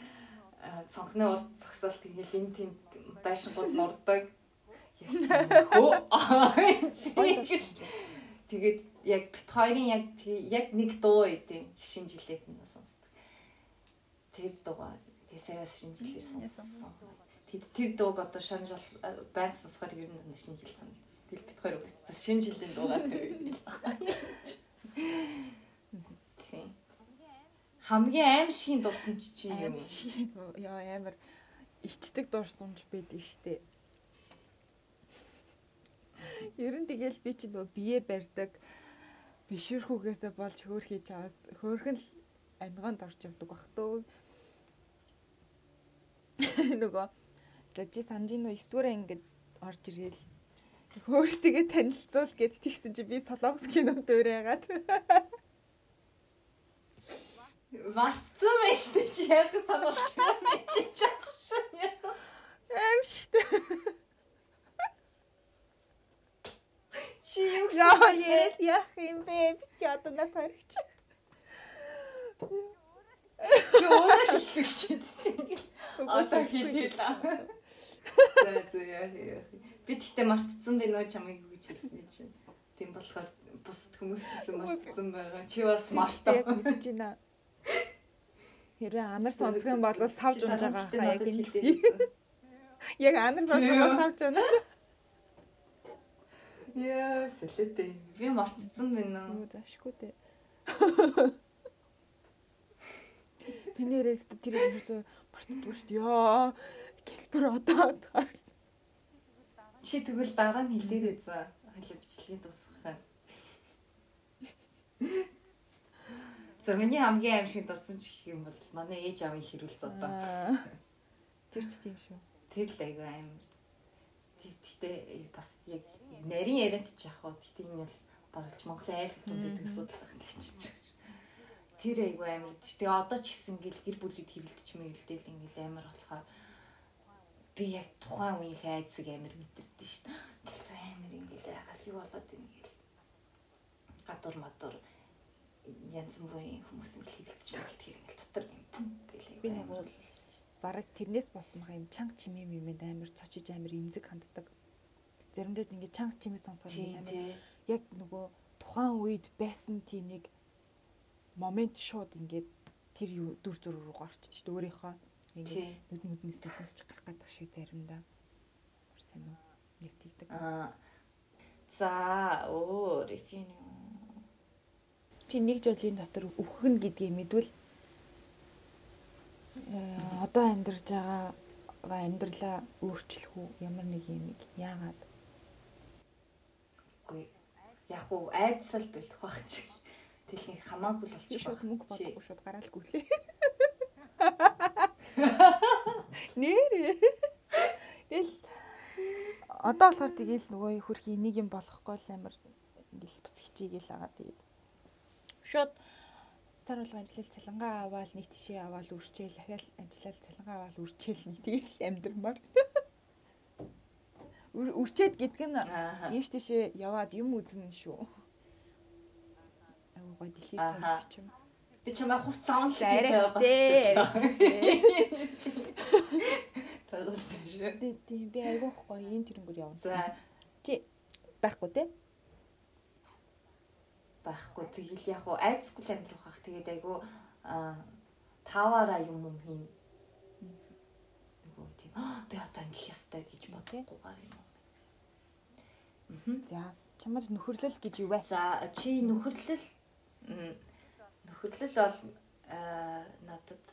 S2: цонхны урд зогсоол тэгэл энэ тийм байшингууд нурдаг. Хөө. Тэгээд яг бит хоёрын яг яг нэг дуу идэв шинэ жилээр нь сонсдог. Тэр дуугаа шинэ жилээр сонссон. Тэд тэр дууг одоо шанаж байг сонсохоор ер нь шинэ жил сан. Тэр бит хоёр үгс шинэ жилийн дуугаа. Тий. Хамгийн аимшигын дурсан чи чи юм.
S3: Аим яа амар ичдэг дурсамж байдаг штэ. Ер нь тэгэл би чи нөгөө бие барьдаг бишэрхүүгээсээ болж хөөр хийж аваас хөөрхөн л ангоонд орж явдаг бах төө. нөгөө чи санжин нөө 9 дуурай ингээд орж ирэл хөөртигээ танилцуул гэд тэгсэн чи би солонгос кинонд өрөөгаад
S2: Мартсан байж тээ чи яг сануулж байна чи чааш.
S3: аим штэ.
S2: Чи юу
S3: Яа ярил яах юм бэ? Би одоо над хоригч.
S2: Чи өөрөө хэлчихэж чи. Одоо хэлээ л. За за яа яа. Би тэгтээ мартцсан би нөө чамайг гэж хэлсэн чинь. Тийм болохоор бусд хүмүүс ч гэсэн мартцсан байгаа. Чи бас мартаа.
S3: Яг мэдэж байна. Хэрвээ анар сонсох юм бол савж унж байгаа хаа яг энэ хэсгийг. Яг анар сонсох бол савж байна.
S2: Яа, сэлэтэй. Би мартцсан байна.
S3: Юу заашгүй дээ. Би нэрээс тэр юмсоо мартдаггүй шүү дээ. Яа. Гэлбэр одоо таар.
S2: Чи тэгвэл дараа нь хэлээрэй за. Хойло бичлэгийн юм. За миний хамгийн аимшиг дурсан ч гэх юм бол манай ээж аавын хэрүүл зодоо.
S3: Тэр ч тийм шүү.
S2: Тэр л айгүй. Тэр гэхдээ бас яг нарийн яриад ч яах вэ? Гэхдээ энэ бол баралж Монголын айл хүн гэдэг асуудал байна гэж чинь. Тэр айгүй амар. Тэгээ одоо ч гэсэн ингээл гэр бүлүүд хэрэлдэж мэрэлдэл ингээл амар болохоор би яг тухайн үеийнхээ айцыг амар мэдэрдэж шин. Тэр амар ингээл ягаад юу болоод байна гэл. Гадуур мадуур янз бүрийн хүмүүс ингээл хэрэлдэж мэрэлдэх ингээл дотор юм гэлээ.
S3: Би нэг бол бараг тэрнээс болсон юм чанга чимээ мэмэд амар цочиж амар имзэг ханддаг. Заримдаа ингээд чанга чимээ амар
S2: тий.
S3: яг нөгөө тухайн үед байсан тийм нэг момент шууд ингээд тэр юу дүр зур руу шүү дээ өөрийнхөө ингээд нүд нүднээс нүднээс ч гарах гэдэг шиг заримдаа сайн уу яг тийгдэг.
S2: Аа. За, өөр эфин юу?
S3: Чи нэг жилийн дотор нь гэдгийг мэдвэл э, одоо амьдарч байгаа амьдралаа өөрчлөх үү ямар нэг юм яагаад.
S2: Яг уу айдсал бэлдэх байх чи. Нэг хамаагүй л
S3: чи
S2: болчих.
S3: шууд мөнгө бодохгүй шууд гараал гүлээ. Нэрээ. Тэгэл одоо болохоор тэгээл нөгөө хөрхи нэг юм болохгүй л амар ингээл бас хичээгээл байгаа тэгээд шууд цар болго ажиллал цалингаа аваад нэг тишээ аваад үрчээл дахиад ажиллал цалингаа аваад үрчээл нэг тэгээс л амьдрмаар. Үр- Үрчээд гэдг нь ийш тишээ яваад юм үзнэ шүү. Агуу гой дэлхийд
S2: Ааха.
S3: тавьчих юм.
S2: Би чамаа хувц саун л гэж
S3: Арайч
S2: яваа.
S3: дээ.
S2: Тоглосон шүү.
S3: Тий, тий, би айгуух гоё ийм тэрнгөр явна.
S2: За,
S3: Чи байхгүй те?
S2: байхгүй тэгэл яг уу айдсгүй л амьдрах хах. Тэгээд айгу аа таваараа юм юм хийн. Нөгөө тийм "Аа, би одоо ингэх ёстой гэж бодохгүйгээр юм.
S3: За, чамд нөхөрлөл гэж юу вэ?
S2: За чи нөхөрлөл нөхөрлөл бол надад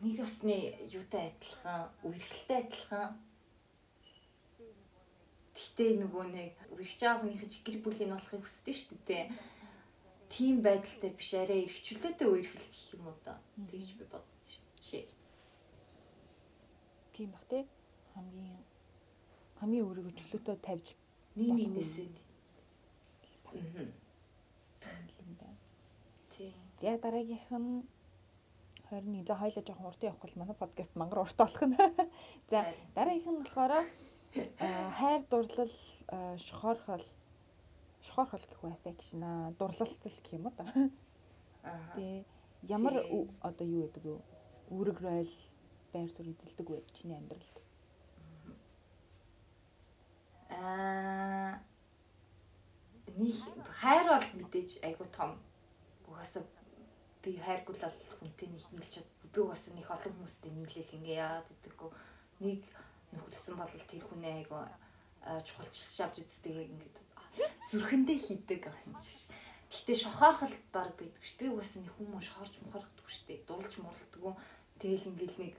S2: нэг усны юутай адилхан, үерхэлтэй адилхан. Гэхдээ нөгөө нэг үргэж аавныхын гэр бүлийн болохыг хүсдэг шүү дээ. Тийм байдалтай биш арай эргчлөөтэй үерхэл гэх юм уу да. Тэгж би бодсон чи.
S3: Тийм бах те. Хамгийн хамгийн өөрийгөө чөлөөтэй тавьж байна.
S2: Тийм.
S3: За дараагийнх нь 21. За хоёлаа жоохон урт явах бол манай подкаст мангар урт болох нь. За дараагийнх нь болохоор аа, хайр дурлал аа, шохорхол шохорхол гэх үү affection аа дурлалцал гэх юм уу та.
S2: Аа.
S3: Ямар
S2: Тий.
S3: ү- одоо юу гэдэг вэ? Үүрэг ройл байр суурь эзэлдэг вэ чиний амьдралд?
S2: Аа нэг нэг хайр бол мэдээж айгу том. Угаасаа би хайргүй л бол хүнтэй нэг нийлж. Би угаасаа нэг олон хүмүүстэй нийлээл ингээ яагаад гэдэггүй. Нэг нөхөрсөн бол тэр хүнээ айгу чухалчилж авч үздэг ингээд зүрхэндээ хийдэг юм шиг. Гэтэ шохоорхол баг байдаг ш. Би угаасаа нэг хүмүүс шоорч мохорхдаг штэ. Дулж мурлдаггүй. Тэгэл ингээл нэг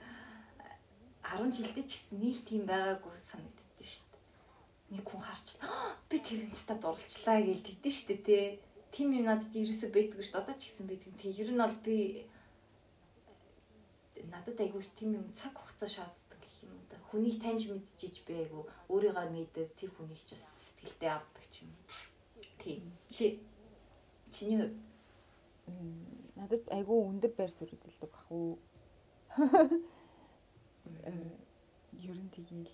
S2: 10 жилдээ ч гэсэн нэг тийм байгаагүй санагддаг штэ. Нэг хүн харч би тэр инста дурлцлаа гэж тэгдэж штэ тий. Тим юм надад ерөөсөө байдгүй штэ. Одоо ч гэсэн байдаг. Тэг ер нь бол би надад айгүй тийм юм цаг хугацаа шаарддаг гэх юм да. Хүнийг таньж мэдчихэж би айгүй өөрийгөө мэдээд тэр хүнийг ч бас сэтгэлдээ авдаг ч юм. Тийм. Чи чиний хувьд
S3: надад айгүй өндөр байр суурь үзэлдэг бах уу. Ер нь тэгээл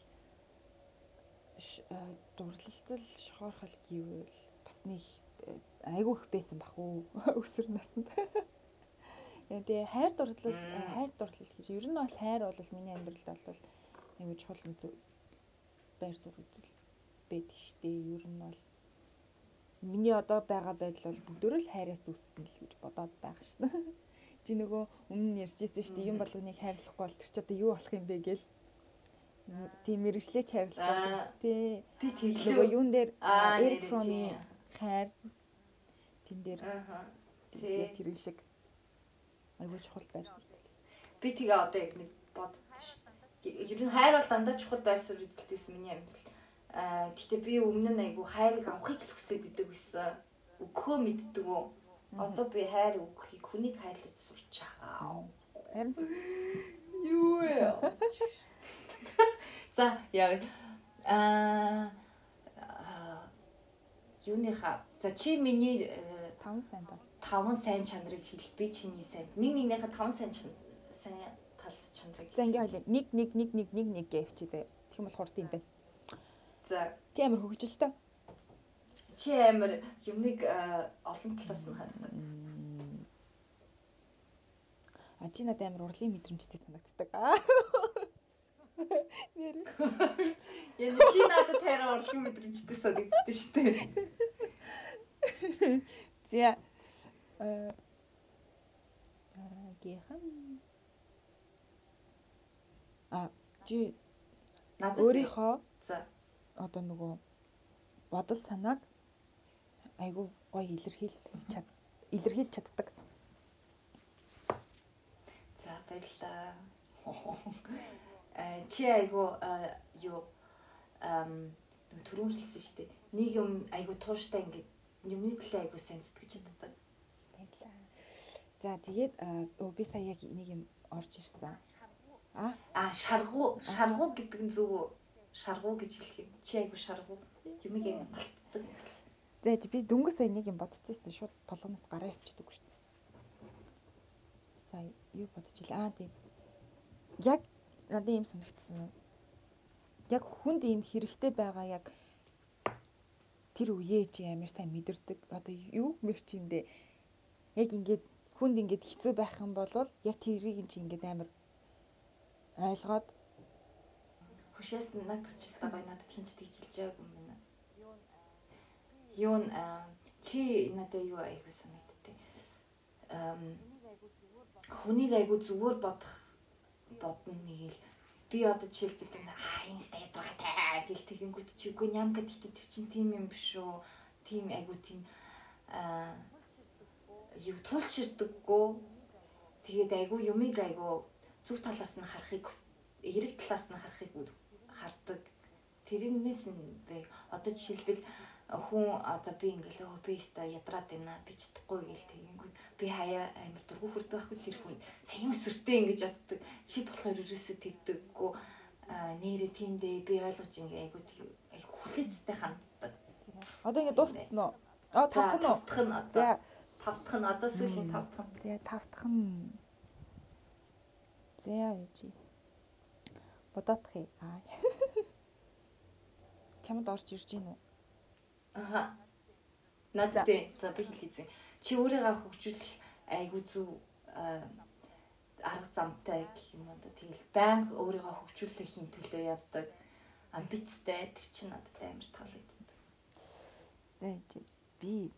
S3: дурлалцал шохоорхол гэвэл бас нэг айгүй их байсан бах уу өсөр наснд. Тэгээ хайр дурлал хайр дурлал гэж ер нь бол хайр бол миний амьдралд бол айгүй чухал байр суурь үзэл байдаг штэ. Ер нь бол миний одоо байгаа байдал бол бүгдөө л хайраас үүссэн л гэж бодоод байгаа шнэ. Чи нөгөө өмнө нь ярьжсэн дээ юм болгоныг хайрлахгүй бол тэр чи одоо юу болох юм бэ гээл. Тийм мэрэгчлээч хайрлахгүй. Тий.
S2: Би тэглээ.
S3: Юун дээр Fromm-ийн хайр тэн дээр.
S2: Тий.
S3: Тэр шиг айгүй чухал байр.
S2: Би тэгээ одоо яг нэг боддоо шүү. Ер нь хайр бол дандаа чухал байр суурь үзэлтэйс миний амьдрал. Аа гэхдээ би өмнө нь айгүй хайрыг авахыг л хүсээд идэг байсан. Өгөхөө мэддэг үү? Одоо би хайр өгөхийг хүнийг хайрлаж сурч байгаа.
S3: Харин
S2: Юу яа. За яа. Аа юуныхаа за чи миний
S3: 5 сайн тал.
S2: таван сайн чанарыг хэл би чиний сайн нэг нэгнийхээ таван сайн чан- сайн тал чанарыг
S3: За ингээ хойлоо 1 1 1 1 1 1 гэвчи заяа. Тэгэх юм болохоор тийм байна.
S2: за
S3: Чи амар хөгжилтэй.
S2: чи амар юмыг э, олон талаас нь хардаг
S3: А чи надад амар урлын мэдрэмжтэй санагддаг. Аа. Нэр.
S2: яг чи надад тайраа урлын мэдрэмжтэй санагддаг шүү дээ
S3: За. Э дараагийнхан. А чи
S2: надад
S3: өөрийнхөө
S2: за
S3: одоо нөгөө бодол санааг айгүй гоё илэрхийлж чад илэрхийлж чаддаг.
S2: за баярлаа чи айгу э, юу ам түрүүн хэлсэн шүү дээ нэг юм айгу тууштай ингээд юмны төлөө айгу сайн зүтгэж чаддаг
S3: Баярлаа. За тэгээд а, өө, би сая яг нэг юм орж ирсэн. А
S2: А шаргу шаргу гэдэг нь зөв шаргу гэж хэлэх юм. Чи айгу шаргу юмыг ингэ балтдаг.
S3: за би дөнгөж сая нэг юм бодчихсон шууд толгоноос гараа өвчдөг шүү дээ. Сая юу ил аа тийм. Яг надад юм санагдсан. Яг хүнд юм хэрэгтэй байгаа яг тэр үеэ чи амар сайн мэдэрдэг. Одоо юу мэрч юм дээ. Яг ингээд хүнд ингээд хэцүү байх юм бол яг тэрийг чи ингээд амар ойлгоод
S2: нь надад ч гэсэн гоё надад хинч тэгж хэлж байгааг юм байна. Юу н чи надад юу айгу санагдтыг. Ам хүнийг айгу зүгээр бодох бодно нэг л би одоо жишээлбэл аа инста ядгатай гэл тэгэнгүүт чи үгүй нямка тэгтээ тэр чин тийм юм биш үү? Тийм айгу тийм аа юу тулширдаггүй. Тэгээд айгу юмыг айгу зөв талаас нь харахыг эрэг талаас нь харахыг хардаг. Тэрнээс нь бэ. Одоо жишээлбэл хүн одоо би ингээл өө би ста ядраад байна би чадахгүй гэл тэгэнгүүт би хаяа амар дургу хүрдэг байхгүй тэр хүн цагийн өсөртэй ингэж боддог чи болохоор ерөөсөө тэгдэггүй а нэрэ тиймдээ би ойлгож ингээ айгу айгу хүлээцтэй ханддаг.
S3: одоо ингээд дууссан уу?
S2: За
S3: тавтах нь
S2: тавтах нь одоо тавтах нь одоо сүүлийн тавтах нь.
S3: тэгээ тавтах нь. Юу чи? Бодоодох юм. Аа. Чамд орж ирж гин үү?
S2: Аха. Надад. За би хэлээзээ. Чи өөрийгөө хөгжүүлэх зүв аа, арга замтай гэх юм уу. Тэгэл байнга өөрийгөө хөгжүүлэхийн төлөө явдаг амбицтай тэр чинь надад амар таалагддаг.
S3: За? Би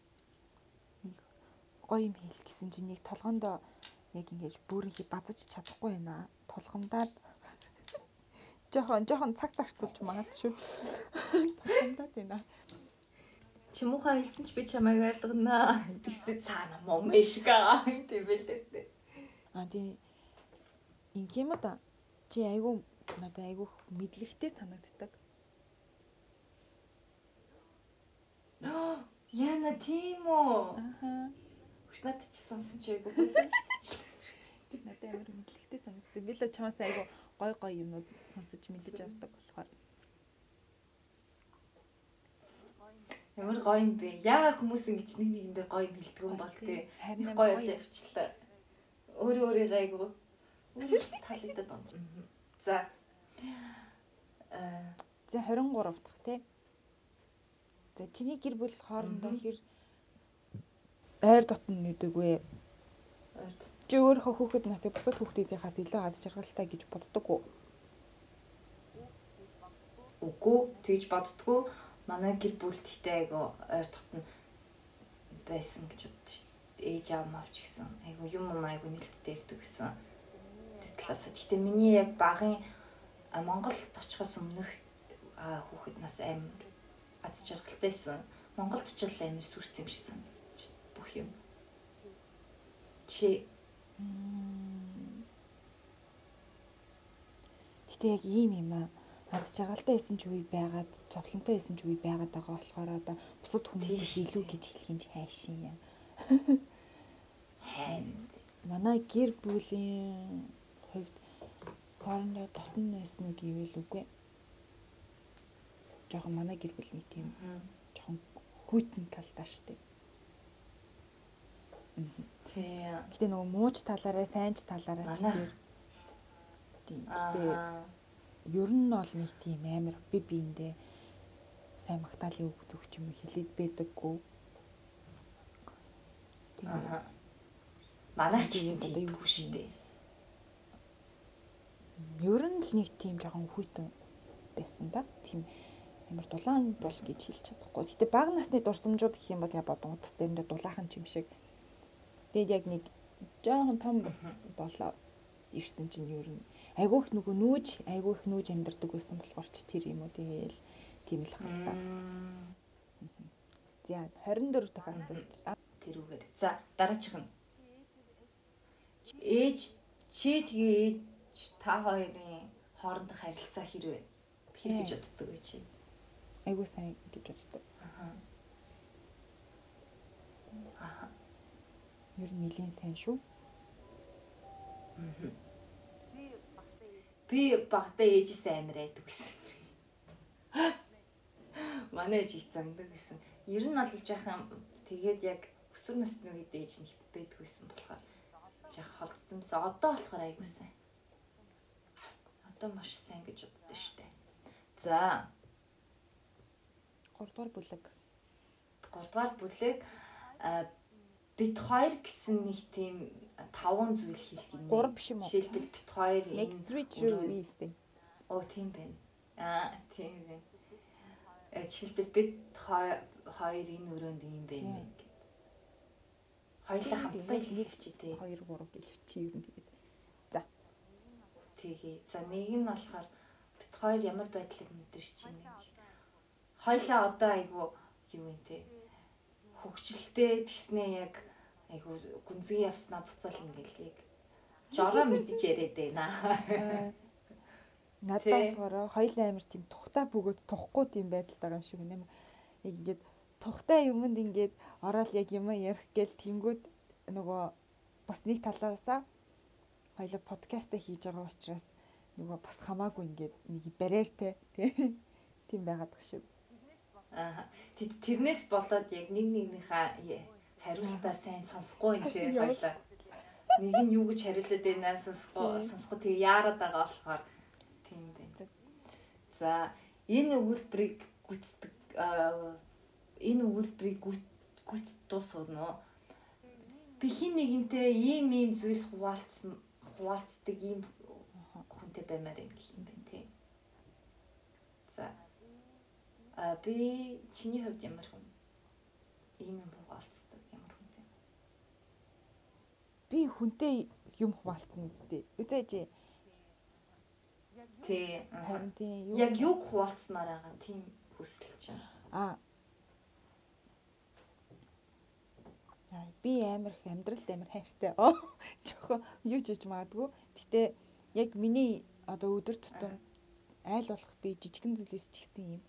S3: нэг гоё юм хэл гэсэн чинь нэг толгоондоо яг ингэж бүрийнхий базаж чадахгүй байна. Тулгамдаад жохон жохон цаг зарцуулж магад шүү. Тулгамдаад байна.
S2: Чимуухай хэлсэн ч би чамайг ойлгоно. Тэстэй цаана тийм байлээ.
S3: А тийм ингээм да чи айгүй надад айгүй мэдлэгтэй санагддаг.
S2: Яна тийм үү?
S3: Аха.
S2: Хүч надад ч сонсон ч айгүй байсан.
S3: Надад амар мэдлэгтэй санагддаг. Би л чамаас айгүй гой гой юмнууд сонсож мэдэж авдаг болохоор.
S2: Ямар гоё юм бэ? Яагаад хүмүүс ингэж нэг нэгэндээ гоё бэлддэг юм бол тээ.
S3: Харин
S2: Гоё л явчлаа. Өөрөө өөрийгөө айгүй өөрөө таалагдаад байна. За. Аа,
S3: За 23 дахь тий. За чиний гэр бүл хоорондоо хэр айр дотн нэдэг вэ?
S2: ойрт.
S3: Чи өөрийнхөө хүүхэд насыг бусад хүүхдүүдийнхээс илүү аз жаргалтай гэж боддог уу?
S2: Үгүй тэгж боддгоо. Манай гэр бүлттэй айгу ойр дотн байсан гэж боддоо. Ээж аав мавч гэсэн. Айгу юм юм айгу нэлттэй ирдэг гэсэн. Тэр талаасаа. Гэтэ миний яг багын Монголд очихоос өмнөх хүүхэд нас амар аз жаргалтайсэн. Монголд ч л амар сүрц юм шиг санагдаж бүх юм. Чи
S3: Гэтэ яг ийм юм аа. Аз жаргалтай байсан ч үе байгаад, зовлонтой байсан ч үе байгаад байгаа болохоор одоо бусад
S2: Тийм шүү
S3: илүү гэж хэлэх юм хайшин юм. Манай гэр бүлийн хувьд хоорондоо дотн байсан гэвэл үгүй. Жохон манай гэр бүлийн тийм жохон хүйтэн талдаа штэ.
S2: тий
S3: Гэтэ нөгөө мууч талаараа, сайн ч талаараа тийм. Тийм. Гэтэ ер нь бол нэг тийм амар би биэндээ сайн магтаалын үг зүг ч юм хэлээд байдаггүй.
S2: Аа. Манайх ч гэсэн
S3: одоо юу
S2: шүү дээ.
S3: ер нь л нэг тийм жоохон хүйтэн байсан да. Тийм амар дулаан бол гэж хэлж чадахгүй. Гэтэ бага насны дурсамжууд гэх юм бол я бодон утас заримдаа дулаахан юм шиг. Тэгээд яг нэг жоохон том болоо ирсэн чинь ер нь айгүйх нөгөө нүүж айгүйх нүүж амьдардаг байсан болохоор ч тэр юм уу тэгэл тийм л хальтаа. За 24 дахь асуулт.
S2: Тэрүүгээр. За дараачих нь. Ээж чи тэгээ ээж та хоёрын хоорондох харилцаа хэрвээ хэр гэж боддог вэ чи?
S3: Айгүй сайн гэж боддог.
S2: Аа. Аа.
S3: Нь нэлийн сайн шүү.
S2: Би багтаа ээжээс амар айдаг гэсэн. Манай ээж их зангдаг гэсэн. Ер нь бол жаахан тэгээд яг өсвөр насны үед ээж нь байдаг байсан болохоор жаах холдсон байсан. Одоо болохоор айгуу сайн. Одоо маш сайн гэж боддоо штэ. За
S3: 3 дугаар бүлэг.
S2: 3 дугаар бүлэг бит хоёр гэсэн нэг тийм таван зүйл хэлэх юм.
S3: Гурав биш юм уу?
S2: Жишээлбэл бит хоёр
S3: Make
S2: энэ
S3: three
S2: өрөө-
S3: choices.
S2: Оо тийм байна. Аа тийм байна. Жишээлбэл бид хоёр энэ өрөөнд юм байна
S3: Тийм.
S2: гэх. Хоёулаа хамтдаа хэлчихвчээ тий.
S3: 2 3 гэлвч чи ер нь тэгээд.
S2: Тэгээ. За нэг нь болохоор бит хоёр ямар байдлыг мэдэрч байна гэх. Хоёулаа одоо айгу юу юм те. Хөвгчлөлтэй тэгснээ яг айгу гүнзгий явснаа буцаал ингээл яг жороо мэдж яриад байна.
S3: Надад болохоор хоёлын амир тийм тухтай бөгөөд тухгүй тийм байдалтай байгаа юм шиг нэ. Яг ингээд тухтай юмд ингээд ороод яг юм ярих гээл тэнгүүд нөгөө бас нэг талаасаа хоёлоо подкаст хийж байгаа учраас нөгөө бас хамаагүй ингээд нэг барьертэй тий. Тийм байгаад байгаа шүү.
S2: Аа. Тэрнээс болоод яг нэг нэгнийхээ хариултаа сайн сонсохгүй юм
S3: явал.
S2: баялаа. Нэг нь юу гэж хариулаад байна сонсохгүй сонсохгүй тэгээ яарад байгаа болохоор тийм. За энэ өгүүлбэрийг аа, энэ өгүүлбэрийг гүйт- гүйцэтгүүлсэн би хин нэгэнтэй ийм ийм зүйл хуваалцсан хуваалцдаг ийм хүнтэй баймаар юм гэх юм байна тий. За а би чиний хувьд ямар хүн? ийм юм хуваалцдаг ямар хүнтэй.
S3: Би хүнтэй юм хуваалцсан үстэй. Үзээжээ.
S2: Тий.
S3: Харин тийм юу
S2: Яг юг хуваалцмаар байгаа тийм хүсэл чинь.
S3: Аа. Би амар их амьдралд амар хайртай. Оо, жоохон юу ч хийж магадгүй. Гэтэ яг миний одоо өдөр тутам айл болох би жижигэн зүйлээс ч ихсэн юм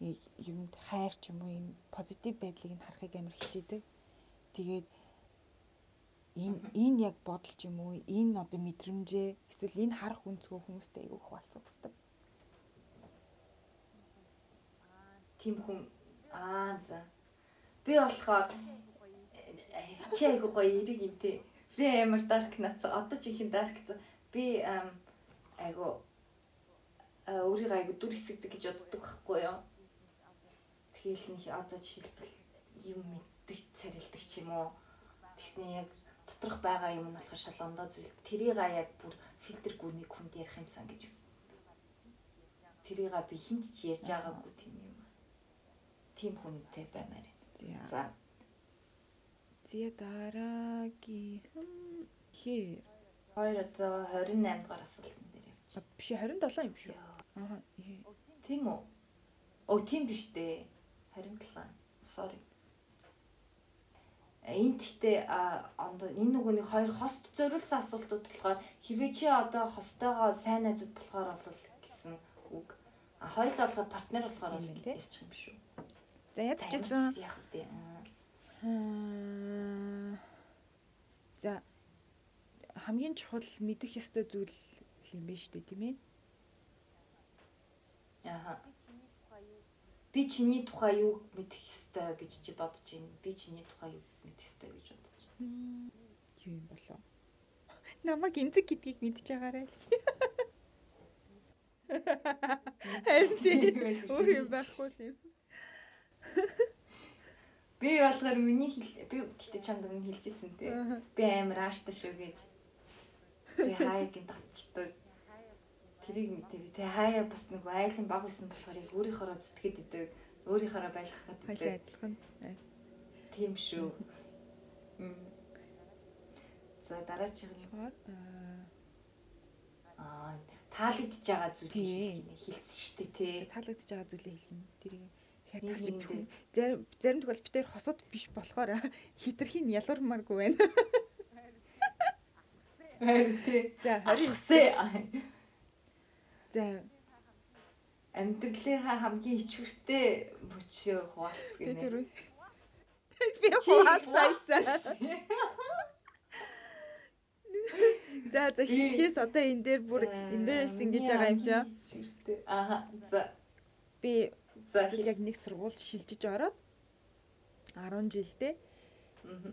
S3: юмд хайр ч юм уу юм позитив байдлыг нь харахыг амар хичээдэг. Тэгээд энэ энэ яг бодол ч юм уу энэ одоо мэдрэмжээ эсвэл энэ харах үнцгөө хүмүүстэй айгүй хуваалцах хэрэгтэй.
S2: Тийм хүн аа за. Би болохоор э, чи айгу гоё эрэг интэй. Би амар dark нац. Одоо ч ихэн dark за. Би айгу өөрийгөө айгу дүр хэсэгдэг гэж боддог байхгүй юу? Тэгэл нэг одоо жишээлбэл юм мэддэг царилдаг ч юм уу. Тэгснэ яг доторх байгаа юм нь болохоор шалгондоо зүйл. Тэрийг яг бүр фильтр гүрний хүнд ярих юмсан гэж үзсэн. Тэрийг би хинт ч ярьж байгаагүй тийм юм. Тим хүнтэй баймаар. За.
S3: Зя дараагийн хэр
S2: 2028 дугаар асуултан дээр явчих.
S3: биш 27 юм шүү. Аа.
S2: Тийм үү? Оо тийм биш дээ. 27. Sorry. Энд гэхдээ ондоо энэ нөгөөний хоёр хост зориулсан асуултууд болохоор хэрвээ чи одоо хостойгоо сайн найзууд болохоор бол гэсэн үг. А хоёул болохоор партнер болохоор бол ярьчих юм шүү.
S3: За ядч гэсэн.
S2: Яг дээ.
S3: За хамгийн чухал мэдэх ёстой зүйл юм байна шүү дээ, тийм ээ?
S2: Яха. Би чиний тухай юу мэдэх ёстой гэж чи бодож байна? Би чиний тухай юу мэдэх ёстой гэж бодож байна?
S3: Юу юм болоо? Намаг эмзэг гэдгийг мэдж байгаарай. Харин өөр юм байхгүй юм.
S2: Би болохоор миний би тэгтээ чамд өмнө хэлжсэн тий. Би амар ааштай шүү гэж. Би хаягийн тасчдаг. Тэрийг мэдээ. Тэ хаяа бас нэг айлын баг байсан болохоор яг өөрийнхоороо зүтгэд идэг. Өөрийнхоороо байлгах гэдэг.
S3: Адилхан.
S2: Тийм шүү. За дараачих нь аа таалагдж байгаа зүйл хэлсэн шүү дээ тий.
S3: Таалагдж байгаа зүйлээ юм. Тэрийг дахиад юм. Зарим зарим тохиол би тэр хосууд биш болохоор хитрхийн ялгармааргүй байна.
S2: Харин тий.
S3: За
S2: харин
S3: За
S2: амьдралынхаа хамгийн ичвэртэй мөчөө хуваалц гинэ.
S3: Би хуваалцаа. За за хийхээс одоо энэ дээр бүр embarrassing гэж байгаа юм чаа.
S2: Аа за
S3: би яг нэг сургуульд шилжиж ороод 10 жилдээ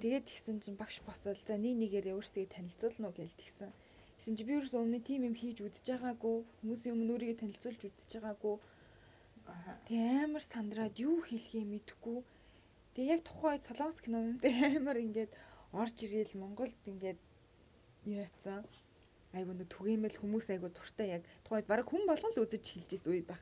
S3: тэгээд тэгсэн чинь багш босвол за нэг нэгээр өөрсдөө танилцуулна уу гэж тэгсэн. Тэгсэн чи би ерөөс өмнө тийм юм хийж үзэж байгаагүй хүмүүсийн өмнө өөрийгөө танилцуулж үзэж байгаагүй. Тэг амар сандраад юу хэлхээ мэдэхгүй. Тэг яг тухайн үед солонгос кинонд амар ингээд орж ирээл Монголд ингээд яатсан. Айгу нөө түгээмэл хүмүүс айгу дуртай яг тухайд баг хүн болгон л үзэж хэлж исэн үе баг.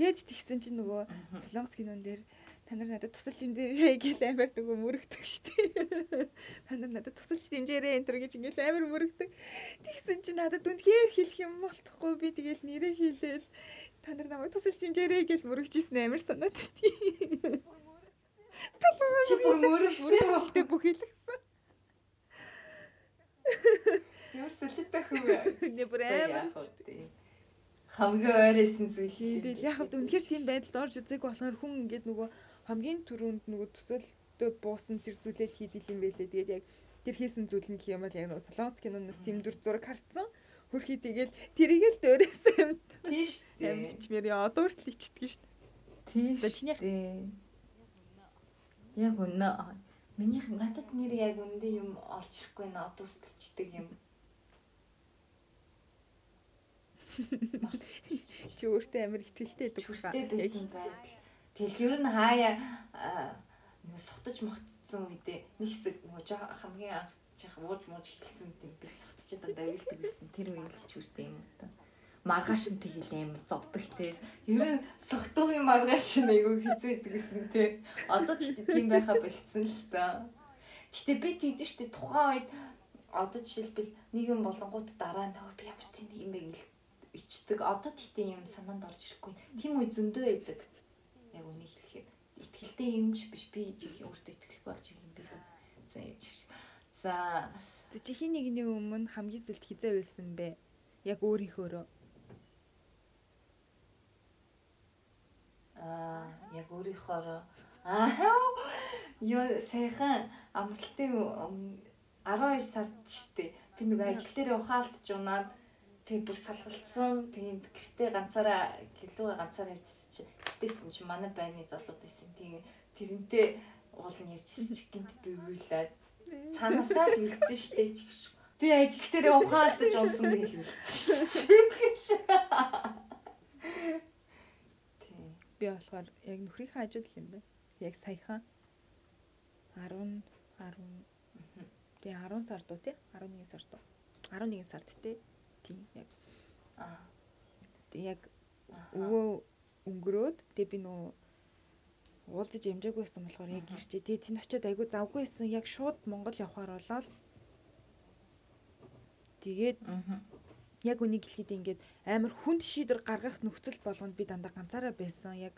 S3: Тэгэд тэгсэн чинь нөгөө солонгос кинон дээр та нар надад тусалж димдэрээ гэж амар нөгөө мөрөгдөг штеп. Та нар надад тусалж димжээрээ энэ төр гэж ингээл амар мөрөгдөг. Тэгсэн чинь надад үнэхээр хэлэх юм болтохгүй би тэгэл нэрээ хийлээл та нар намайг тусалж димжээрээ гэж мөрөгжсэн амар санаад.
S2: Чи бүр мөрөгсөн
S3: бүх хэлсэн.
S2: Ямар солиотой хөө.
S3: Не бүр амар.
S2: Хамгийн ойрсон зүйл.
S3: Тэгэл яг хавд үнэхээр тийм байдалд орж үзээгүй болохоор хүн ингээд нөгөө хамгийн түрүүнд нөгөө төсөөлтөд буусан тэр зүйлээ хийдэл юм байлээ. Тэгээд яг тэр хийсэн зүйл нь гэх юм бол яг нөгөө солонгос киноноос тийм дүр зураг харцсан. Хөрхий тэгэл тэрийг л дөөрөөсөн юм.
S2: Дээ.
S3: Амичмэр яа одоо хүртэл ичдэг шүү дээ.
S2: Тийм шүү дээ. Яг үнэ. Минийх надад нэр яг үндэ юм орж ирэхгүй нэ одоо хүртэлчдэг юм.
S3: Чи өөртөө амар ихтэлтэй байдаг
S2: хаа. Байсан байдал. Тэгэл ер нь хаяа нэг сутаж мохтсон үедээ нэг хэсэг нөгөө хамгийн анх жаахан ууж мууж эхэлсэн тийм би сутчаад дандаа уйлдаг байсан. Тэр үеийн л ч үртэй юм та. Маргааш нь тэгэл амар зовдөг те. Ер нь согтуугийн маргааш нь айгүй хизээдэг гэсэн те. Одоо тийм байха болцсон л та. Гэтэ би тийдэн штэ тухайн үед одоо жишээлбэл нийгэм болонгууд дараа нь би ямар тийм юм бэ гэл ичдэг. Одоо тэгтээ юм санаанд орж ирэхгүй. Тийм үе зөндөө байдаг. Яг үнийг хэлэхэд итгэлтэй юмч биш би жиг өөртөө итгэлгүй болж юм би. За юм шиг. За
S3: чи хин нэгний өмнө хамгийн сүлд хизээ байсан бэ? Яг өөрийнхөөрөө.
S2: Аа яг өөрийнхоороо аа ёо сайхан. Амралтын өмнө 12 сард штэ. Би нэг ажил дээр ухаалтж унаад тэг бүр салгалцсан. Тэгээд гэртээ ганцаараа гэлөө ганцаараа ярьжсэн чи гэртээсэн чи манай байны залуу байсан. Тийм тэрнтэй уул нь ярьжсэн чи гинт би уйлаад цаанасаа л үлдсэн штэ ч гэж. Би ажил дээр ухаалтж унсан гэж үлдсэн тийм
S3: Би болохоор яг нөхрийнхээ хажууд л юм бэ. Яг саяхан? 10 10 би 10 сард уу тий 11 сард уу 11 сард тий тийм яг.
S2: Аа.
S3: Яг өвөө өнгөрөөд тэг би нөө уулзаж ямжаагүй байсан болохоор яг ирчээ. Тэгээ тэн очиод айгүй завгүй байсан. Яг шууд Монгол явхаар болоод тэгээд яг үнийг хэлэхэд ингээд амар хүнд шийдвэр гаргах нөхцөл болгонд би дандаа ганцаараа байсан. Яг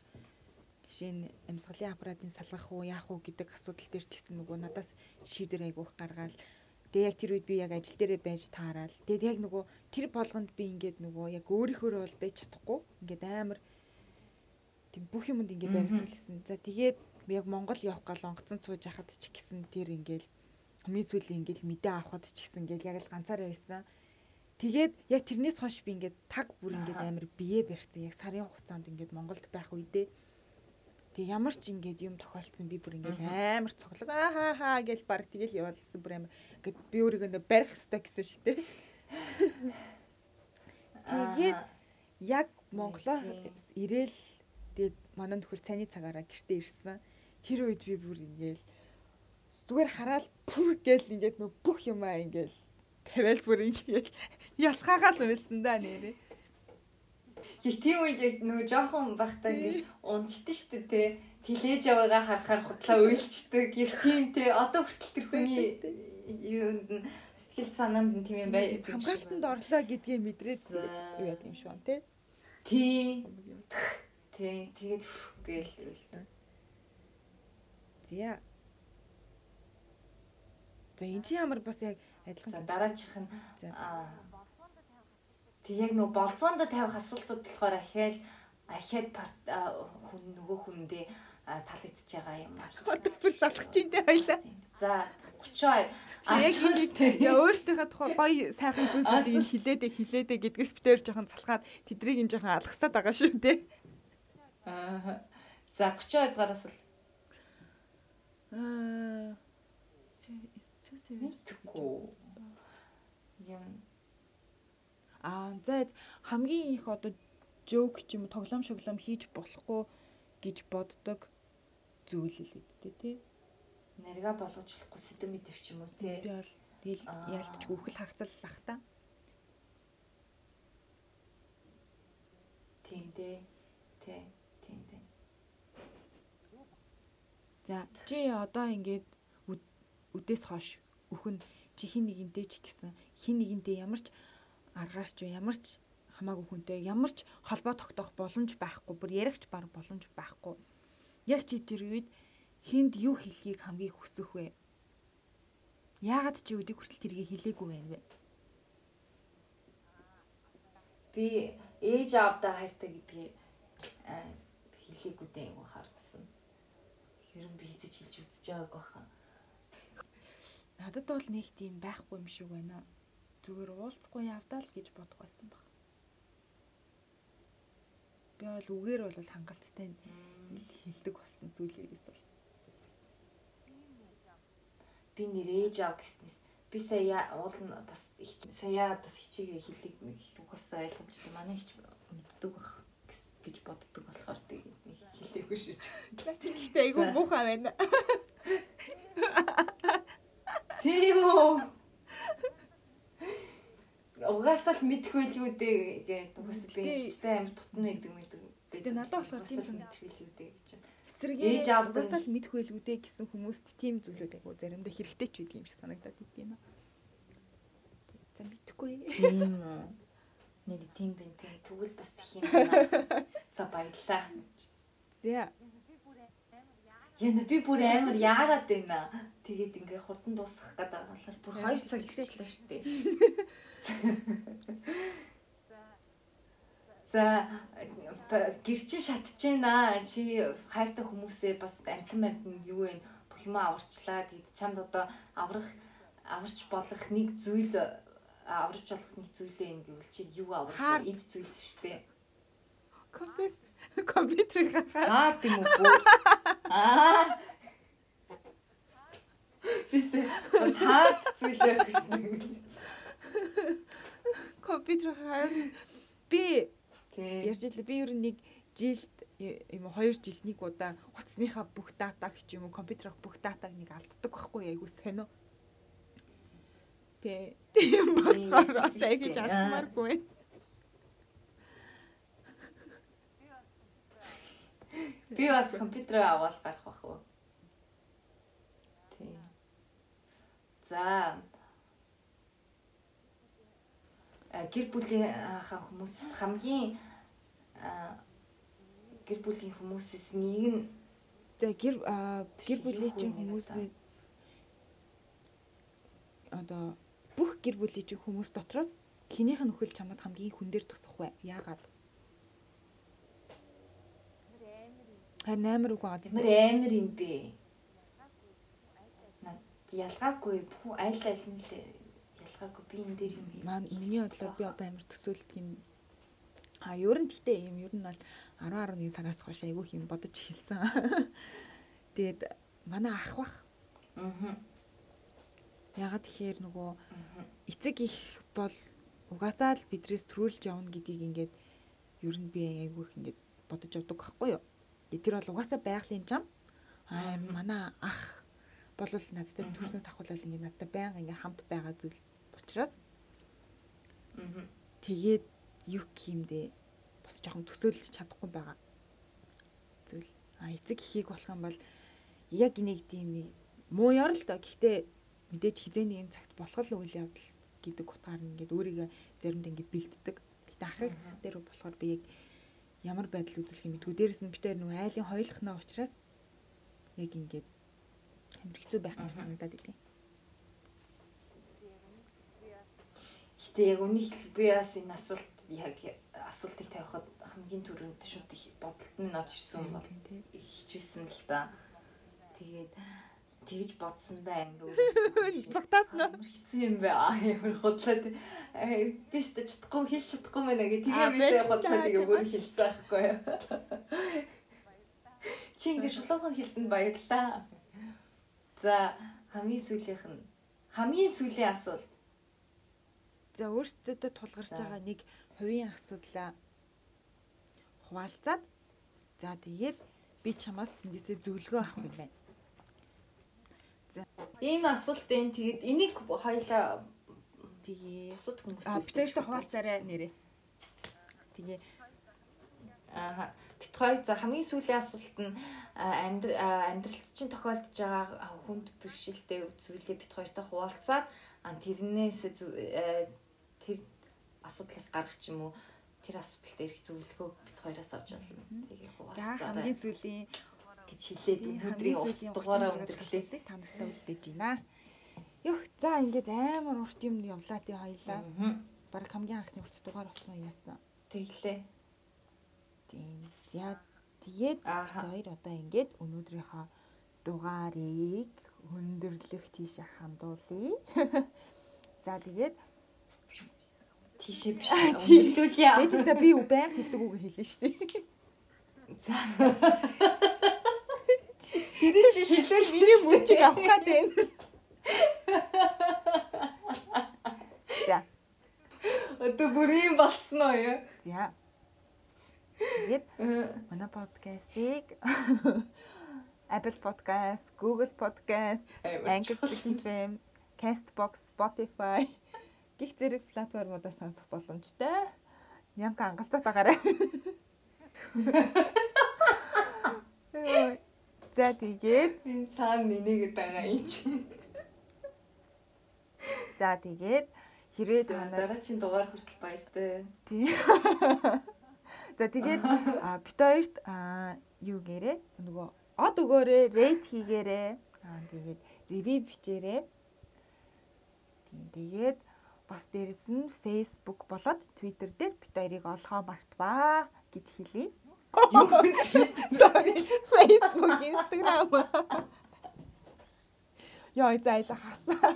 S3: жишээ нь амьсгалын аппаратын салгах уу, яах уу гэдэг асуудал дээр ч гэсэн нөгөө надаас шийдвэр айгүйх гаргаал. Тэгээ яг тэр үед би яг ажил дээрээ байж таараал. Тэгээд яг нөгөө тэр болгонд би ингээд нөгөө яг өөрийнхөө бол байж чадахгүй. Ингээд амар тийм бүх юмд ингээд барих хэлсэн. За тэгээд яг Монгол явах гал онгоцон сууж яхад ч гэсэн тэр ингээд хамгийн сүүлийн ингээд мэдээ авахд ч гэсэн ингээд яг л ганцаараа байсан. Тэгээд яг тэрнээс хойш би ингээд таг бүр ингээд амар бие барьсан. Яг сарын хугацаанд ингээд Монголд байх үедээ тэг ямар ч ингээд юм тохиолдсон би бүр ингээд амар цоглог аа хаа хаа гэж баг тэгэл яваалсан бүр амар ингээд би өөрийгөө ингээд барих хэрэгтэй гэсэн шиг те. Тэгээд яг Монголоо ирээл тэгээд манай нөхөр цайны цагаараа гэртээ ирсэн. Тэр үед би бүр ингээд зүгээр хараад пүр гээл ингээд нөө бүх юмаа ингээд тавиал бүр ингээд ялхаагаал үлсэн да нэрээ.
S2: Яг тийм үед яг нөгөө жоохон байхдаа ингээд унчдаг шүү дээ те. Тилээж яваагаа харахаар хутлаа уйлчдаг. Яг тийм те. Одоо хүртэл тэр хүний юунд нь сэтгэл санаанд нь тийм юм бай.
S3: Хамгаалтанд орлоо гэдгийг мэдрээд юу юм шүү те.
S2: Тийм. Тийм. Тэгээд гээл уйлсан.
S3: Зя. За энэ ямар бас яг
S2: За дараачих нь Тэг яг нөгөө болцоонд тавих асуултууд болохоор ахиад ахиад хүн нөгөө хүндээ аа, талагдчихж байгаа юм аа.
S3: одоо бүр залах чинь те хоёлаа.
S2: За 32.
S3: Яг ингэ яа өөртөөхөө тухай гоё сайхан зүйлүүдийг хилээдэ хилээдэ гэдгээс битээр жоохон залхаад тэдрийг энэ жоохон алгасаад байгаа шүү те.
S2: Аа. За 32 дугаар асуулт.
S3: Аа.
S2: Мэдгүй. Юм
S3: Аа за хамгийн их одоо жоок ч юм тоглоом шоглоом хийж болохгүй гэж боддог зүйл л үсттэй тий.
S2: нэрга болгочлохгүй сэдв мэдвч юм уу
S3: Би
S2: тий.
S3: бол тэгэл яалтч үхэл хагцлах та.
S2: Тийм дээ. Тий. Тийм дээ.
S3: За чи одоо ингээд үд- үдээс хойш өхөн чи хин нэгэнтэй ч гэсэн хин нэгэнтэй ямар ч аргаарч ямар ч хамаагүй хүнтэй ямар ч холбоо тогтоох боломж байхгүй бүр ярихч баг боломж байхгүй. Яг чи тэр үед хинд юу хэлхийг хамгийн хүсэх вэ? Яагаад чи өдийг хүртэл тэргийг хэлээгүй байна вэ?
S2: Би ээж аавдаа хайртай гэдгийг хэлээгүй дээ юм харсан. Ер нь би хэзээ ч хэлж үзэж байгаагүй хаа.
S3: Надад бол нэг тийм байхгүй юм шиг байна. Зүгээр уулзахгүй явдаа л гэж бодох байсан баг. Би бол үгээр бол хангалттай хэлдэг болсон сүүлийн үеэс бол.
S2: би нэр ээж аав гэснээс би сая уул нь бас их сая бас хичээгээ хэлийг угаасаа ойлгомжтой манай хич мэддэг бах гэс- гэж боддог болохоор нэг хэлээгүй шүү дээ.
S3: Чи гэхдээ айгүй муухай байна.
S2: Тийм үү? Угаасаа л мэдхгүй л үү дээ гэдэг угаас би хэлжтэй амар тутам нэгдэг мэддэг.
S3: Гэтэ надад болохоор тийм
S2: л үү дээ гэж.
S3: эсрэгээ
S2: Ээж аавдаг
S3: угаасаа л мэдэх байлгүй дээ гэсэн хүмүүст тийм зүйлүүд айгу заримдаа хэрэгтэй ч байдаг юм шиг санагдаад идэв юм. За мэдхгүй.
S2: Тийм үү. Нэр тийм бэ тийм. Тэгвэл бас тэх юм байна. За баярлаа.
S3: За
S2: Яна би бүр амар яарад байна. Тэгээд ингээ хурдан дуусгах гэдэг болохоор бүр 2 цаг гэлжлээ шүү дээ. За гэрчин шатчихэна. Чи хайртай хүмүүсээ бас амтан амтан юу вэ? Бүх юм аварчлаа. Тэгээд чамд одоо аврах аварч болох нэг зүйл аварч болох нэг зүйлээ энэ гэвэл чи юу вэ? Эд зүйлс шүү дээ.
S3: компьютер компьютерийг хахаа
S2: Хаард юм уу? Аа. Бис бас хаард зүйлээ гэсэн.
S3: компьютер хахаа би ярьж илээ би ер нь нэг жилд юм уу хоёр жилд нэг удаа утасныхаа бүх датаг ч юм уу компьютерх бүх датаг нэг алддаг байхгүй айгуу сонио. Тэ тийм болохоор гэж
S2: дээ.
S3: алдмааргүй.
S2: Би бас компьютер аваад гарах бах уу? Тий. За. А гэр бүлийн хаа хүмүүс хамгийн гэр бүлийн хүмүүсээс нэг нь
S3: За гэр гэр бүлийн чинь хүмүүсээ одоо бүх гэр бүлийн чинь хүмүүс дотроос хинийх нь нөхөл чамд хамгийн хүн дээр тусах вэ? Яагаад? Харин амар үг байгаа.
S2: бид нар амар юм бэ. Ялгаагүй бүх айл айл нь л ялгаагүй би энэ дээр юм
S3: миний бодлоор би одоо амар төсөөлдөг юм. А ер нь гэтээ юм ер нь бол 10 11 сараас хойш айгүй юм бодож эхэлсэн. Тэгээд манай ах бах
S2: Аа.
S3: ягаад тэгэхээр нөгөө эцэг их бол угаасаа л бидрээс төрүүлж явна гэдгийг ингээд ер нь би айгүй их ингээд бодож явдаг байхгүй юу. Тэр бол угаасаа байгалийн зам. Аа манай ах бол надтай төрснөөс ахуулаад ингээд надтай байнга ингээд хамт байгаа зүйл учраас
S2: Аа.
S3: тэгээд юу гэмдэ бас жоохон төсөөлж чадахгүй байгаа зүйл. А эцэг ихийг болох юм бол яг нэг тийм нэг муу ёр л доо. Гэхдээ мэдээж хизээ нэгэн цагт болох л үйл явдал гэдэг утгаар ингээд өөрийгөө заримдаа ингээд бэлддэг. Гэхдээ ах их
S2: Мгм.
S3: дээр болохоор би яг ямар байдал үзүүлэх юм мэдгүй. Дээрээс нь битээр нөгөө айлын хоёулахнаа учраас яг ингээд амар хэцүү байх юм санагдаад идэв.
S2: Гэтэ яг үнийг би бас энэ асуулт яг асуултыг тавихад хамгийн түрүүнд шууд их бодолд нь орж ирсэн бол хичээсэн л да. Тэгээд тэгж бодсондоо амир
S3: Зүгтааснаа.
S2: Амар хэцүү юм. Аа ямар худлаа. Би ч чадахгүй хэлж чадахгүй байна гэ.
S3: Аа,
S2: Тэгээ би
S3: барьсан
S2: худлаа
S3: даа,
S2: тэгээ бүр хэлсэн байхгүй юу. Чи ингэ шулуухан хэлсэнд баярлаа. За хамгийн сүүлийнх нь хамгийн сүүлийн асуулт.
S3: За өөрсдөө тулгарч байгаа нэг хувийн асуудлаа хуваалцаад за тэгээд би чамаас тэндээсээ зөвлөгөө авах юм байна.
S2: Ийм асуултын тэгээд энийг хоёлаа
S3: Тэгээ
S2: бусад хүмүүс
S3: а битээштэй хуваалцаарай нэрээ.
S2: Тэгээ аа бит хоёр за хамгийн сүүлийн асуулт нь амьдралд чинь тохиолдож байгаа хүнд бэрхшээлтэй зүйлээ бит хоёртой хуваалцаад тэрнээс тэр асуудлаас гарах юм уу тэр асуудалд ирэх зөвлөгөө бит хоёроос авч болно. Тэгээ
S3: За
S2: хуваалцаарай.
S3: хамгийн сүүлийн
S2: гэж хэлээд өнөөдрийн урт дугаараа өндөрлөө.
S3: та нартай үлдээж байна. Ёх за ингээд амар урт юм явлаа тий хоёлаа. Бараг хамгийн анхны урт дугаар болсон яасан.
S2: Тэглээ.
S3: Тийм. За тэгээд хоёр одоо ингээд өнөөдрийнхөө дугаарыг өндөрлөх тийшээ хандуулъя. За тэгээд
S2: Тийшээ биш. Өндөрлүүлье.
S3: ээж та би байнг хэлдэг үг хэлнэ шүү дээ.
S2: За. Тэр чи хэлвэл
S3: Миний мөчийг авах гад байна. За.
S2: Одоо бүр юм болсон уу яа?
S3: За. Тэгээд манай подкастыг Apple Podcast, Google Podcast, Anchor FM, Castbox, Spotify гих зэрэг платформудаас сонсох боломжтой. Нямка ангалцаад байгаарай. За тэгээд
S2: Энэ цаана нэнийгээд байгаа юм чи.
S3: за тэгээд хэрвээ та нар
S2: Дараагийн дугаар хүртэл баяртай.
S3: тий. За тэгээд бит хоёрт юу гэрээ нөгөө од өгөөрэй, рейт хийгээрэй. Аа тэгээд ревю бичээрэй. Тийм тэгээд бас дээрэс нь Facebook болоод Twitter дээр бит хоёрыг олохоо мартбаа гэж хэлье.
S2: Юу
S3: Sorry. Facebook, Instagram. Яа, зайлаа хасаа.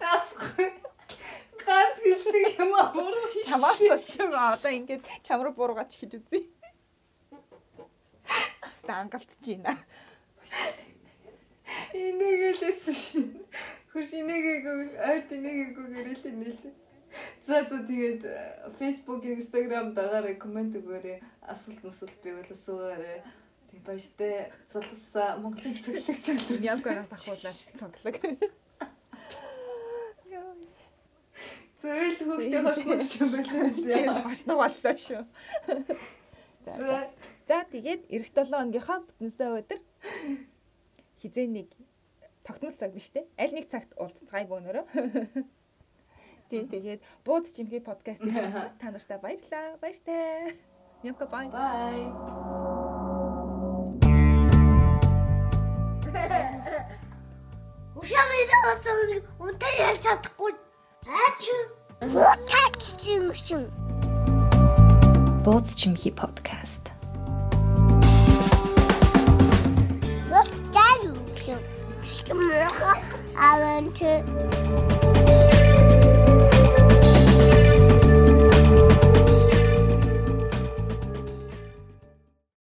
S2: хасах. Ганц гэлдэг юм а буруу хийж.
S3: Чамаас олчихсон одоо ингээд чам руу буургач хийж үзье. Хэвээ ангалтж байна.
S2: Инээгэлээс шин. Хурш инээгээгүй, арт инээгээгүй гэрэл нэлээ. За за тэгээд э, Facebook, Instagram дагараа комент өгөөрэй. Асуулт масуулт байвал асуугаарай. Тэгээд баяртай залуусаа Монголын цэглэг цэглэг.
S3: Цоглог. Яа.
S2: Зөөл хүүхдээ хошгоо шүү
S3: Тийм
S2: байлаа.
S3: башна боллоо шүү. За тэгээд эх 7 өдрийнхөө бүтэнсээ өдөр хизээ нэг тогтмол цаг биш те. Аль нэг цагт уулзцгаая бөөнөрөө. Тийм тэгээд бууд чимхий подкастыг та нартай баярлаа. Баяртай. Ямка бай.
S2: бай.
S1: Ушааны даацсан үнтэй ярьж чадахгүй. Аач. Утаач чинь.
S2: Бууз чимхи подкаст.
S1: Утаач чинь. Авант.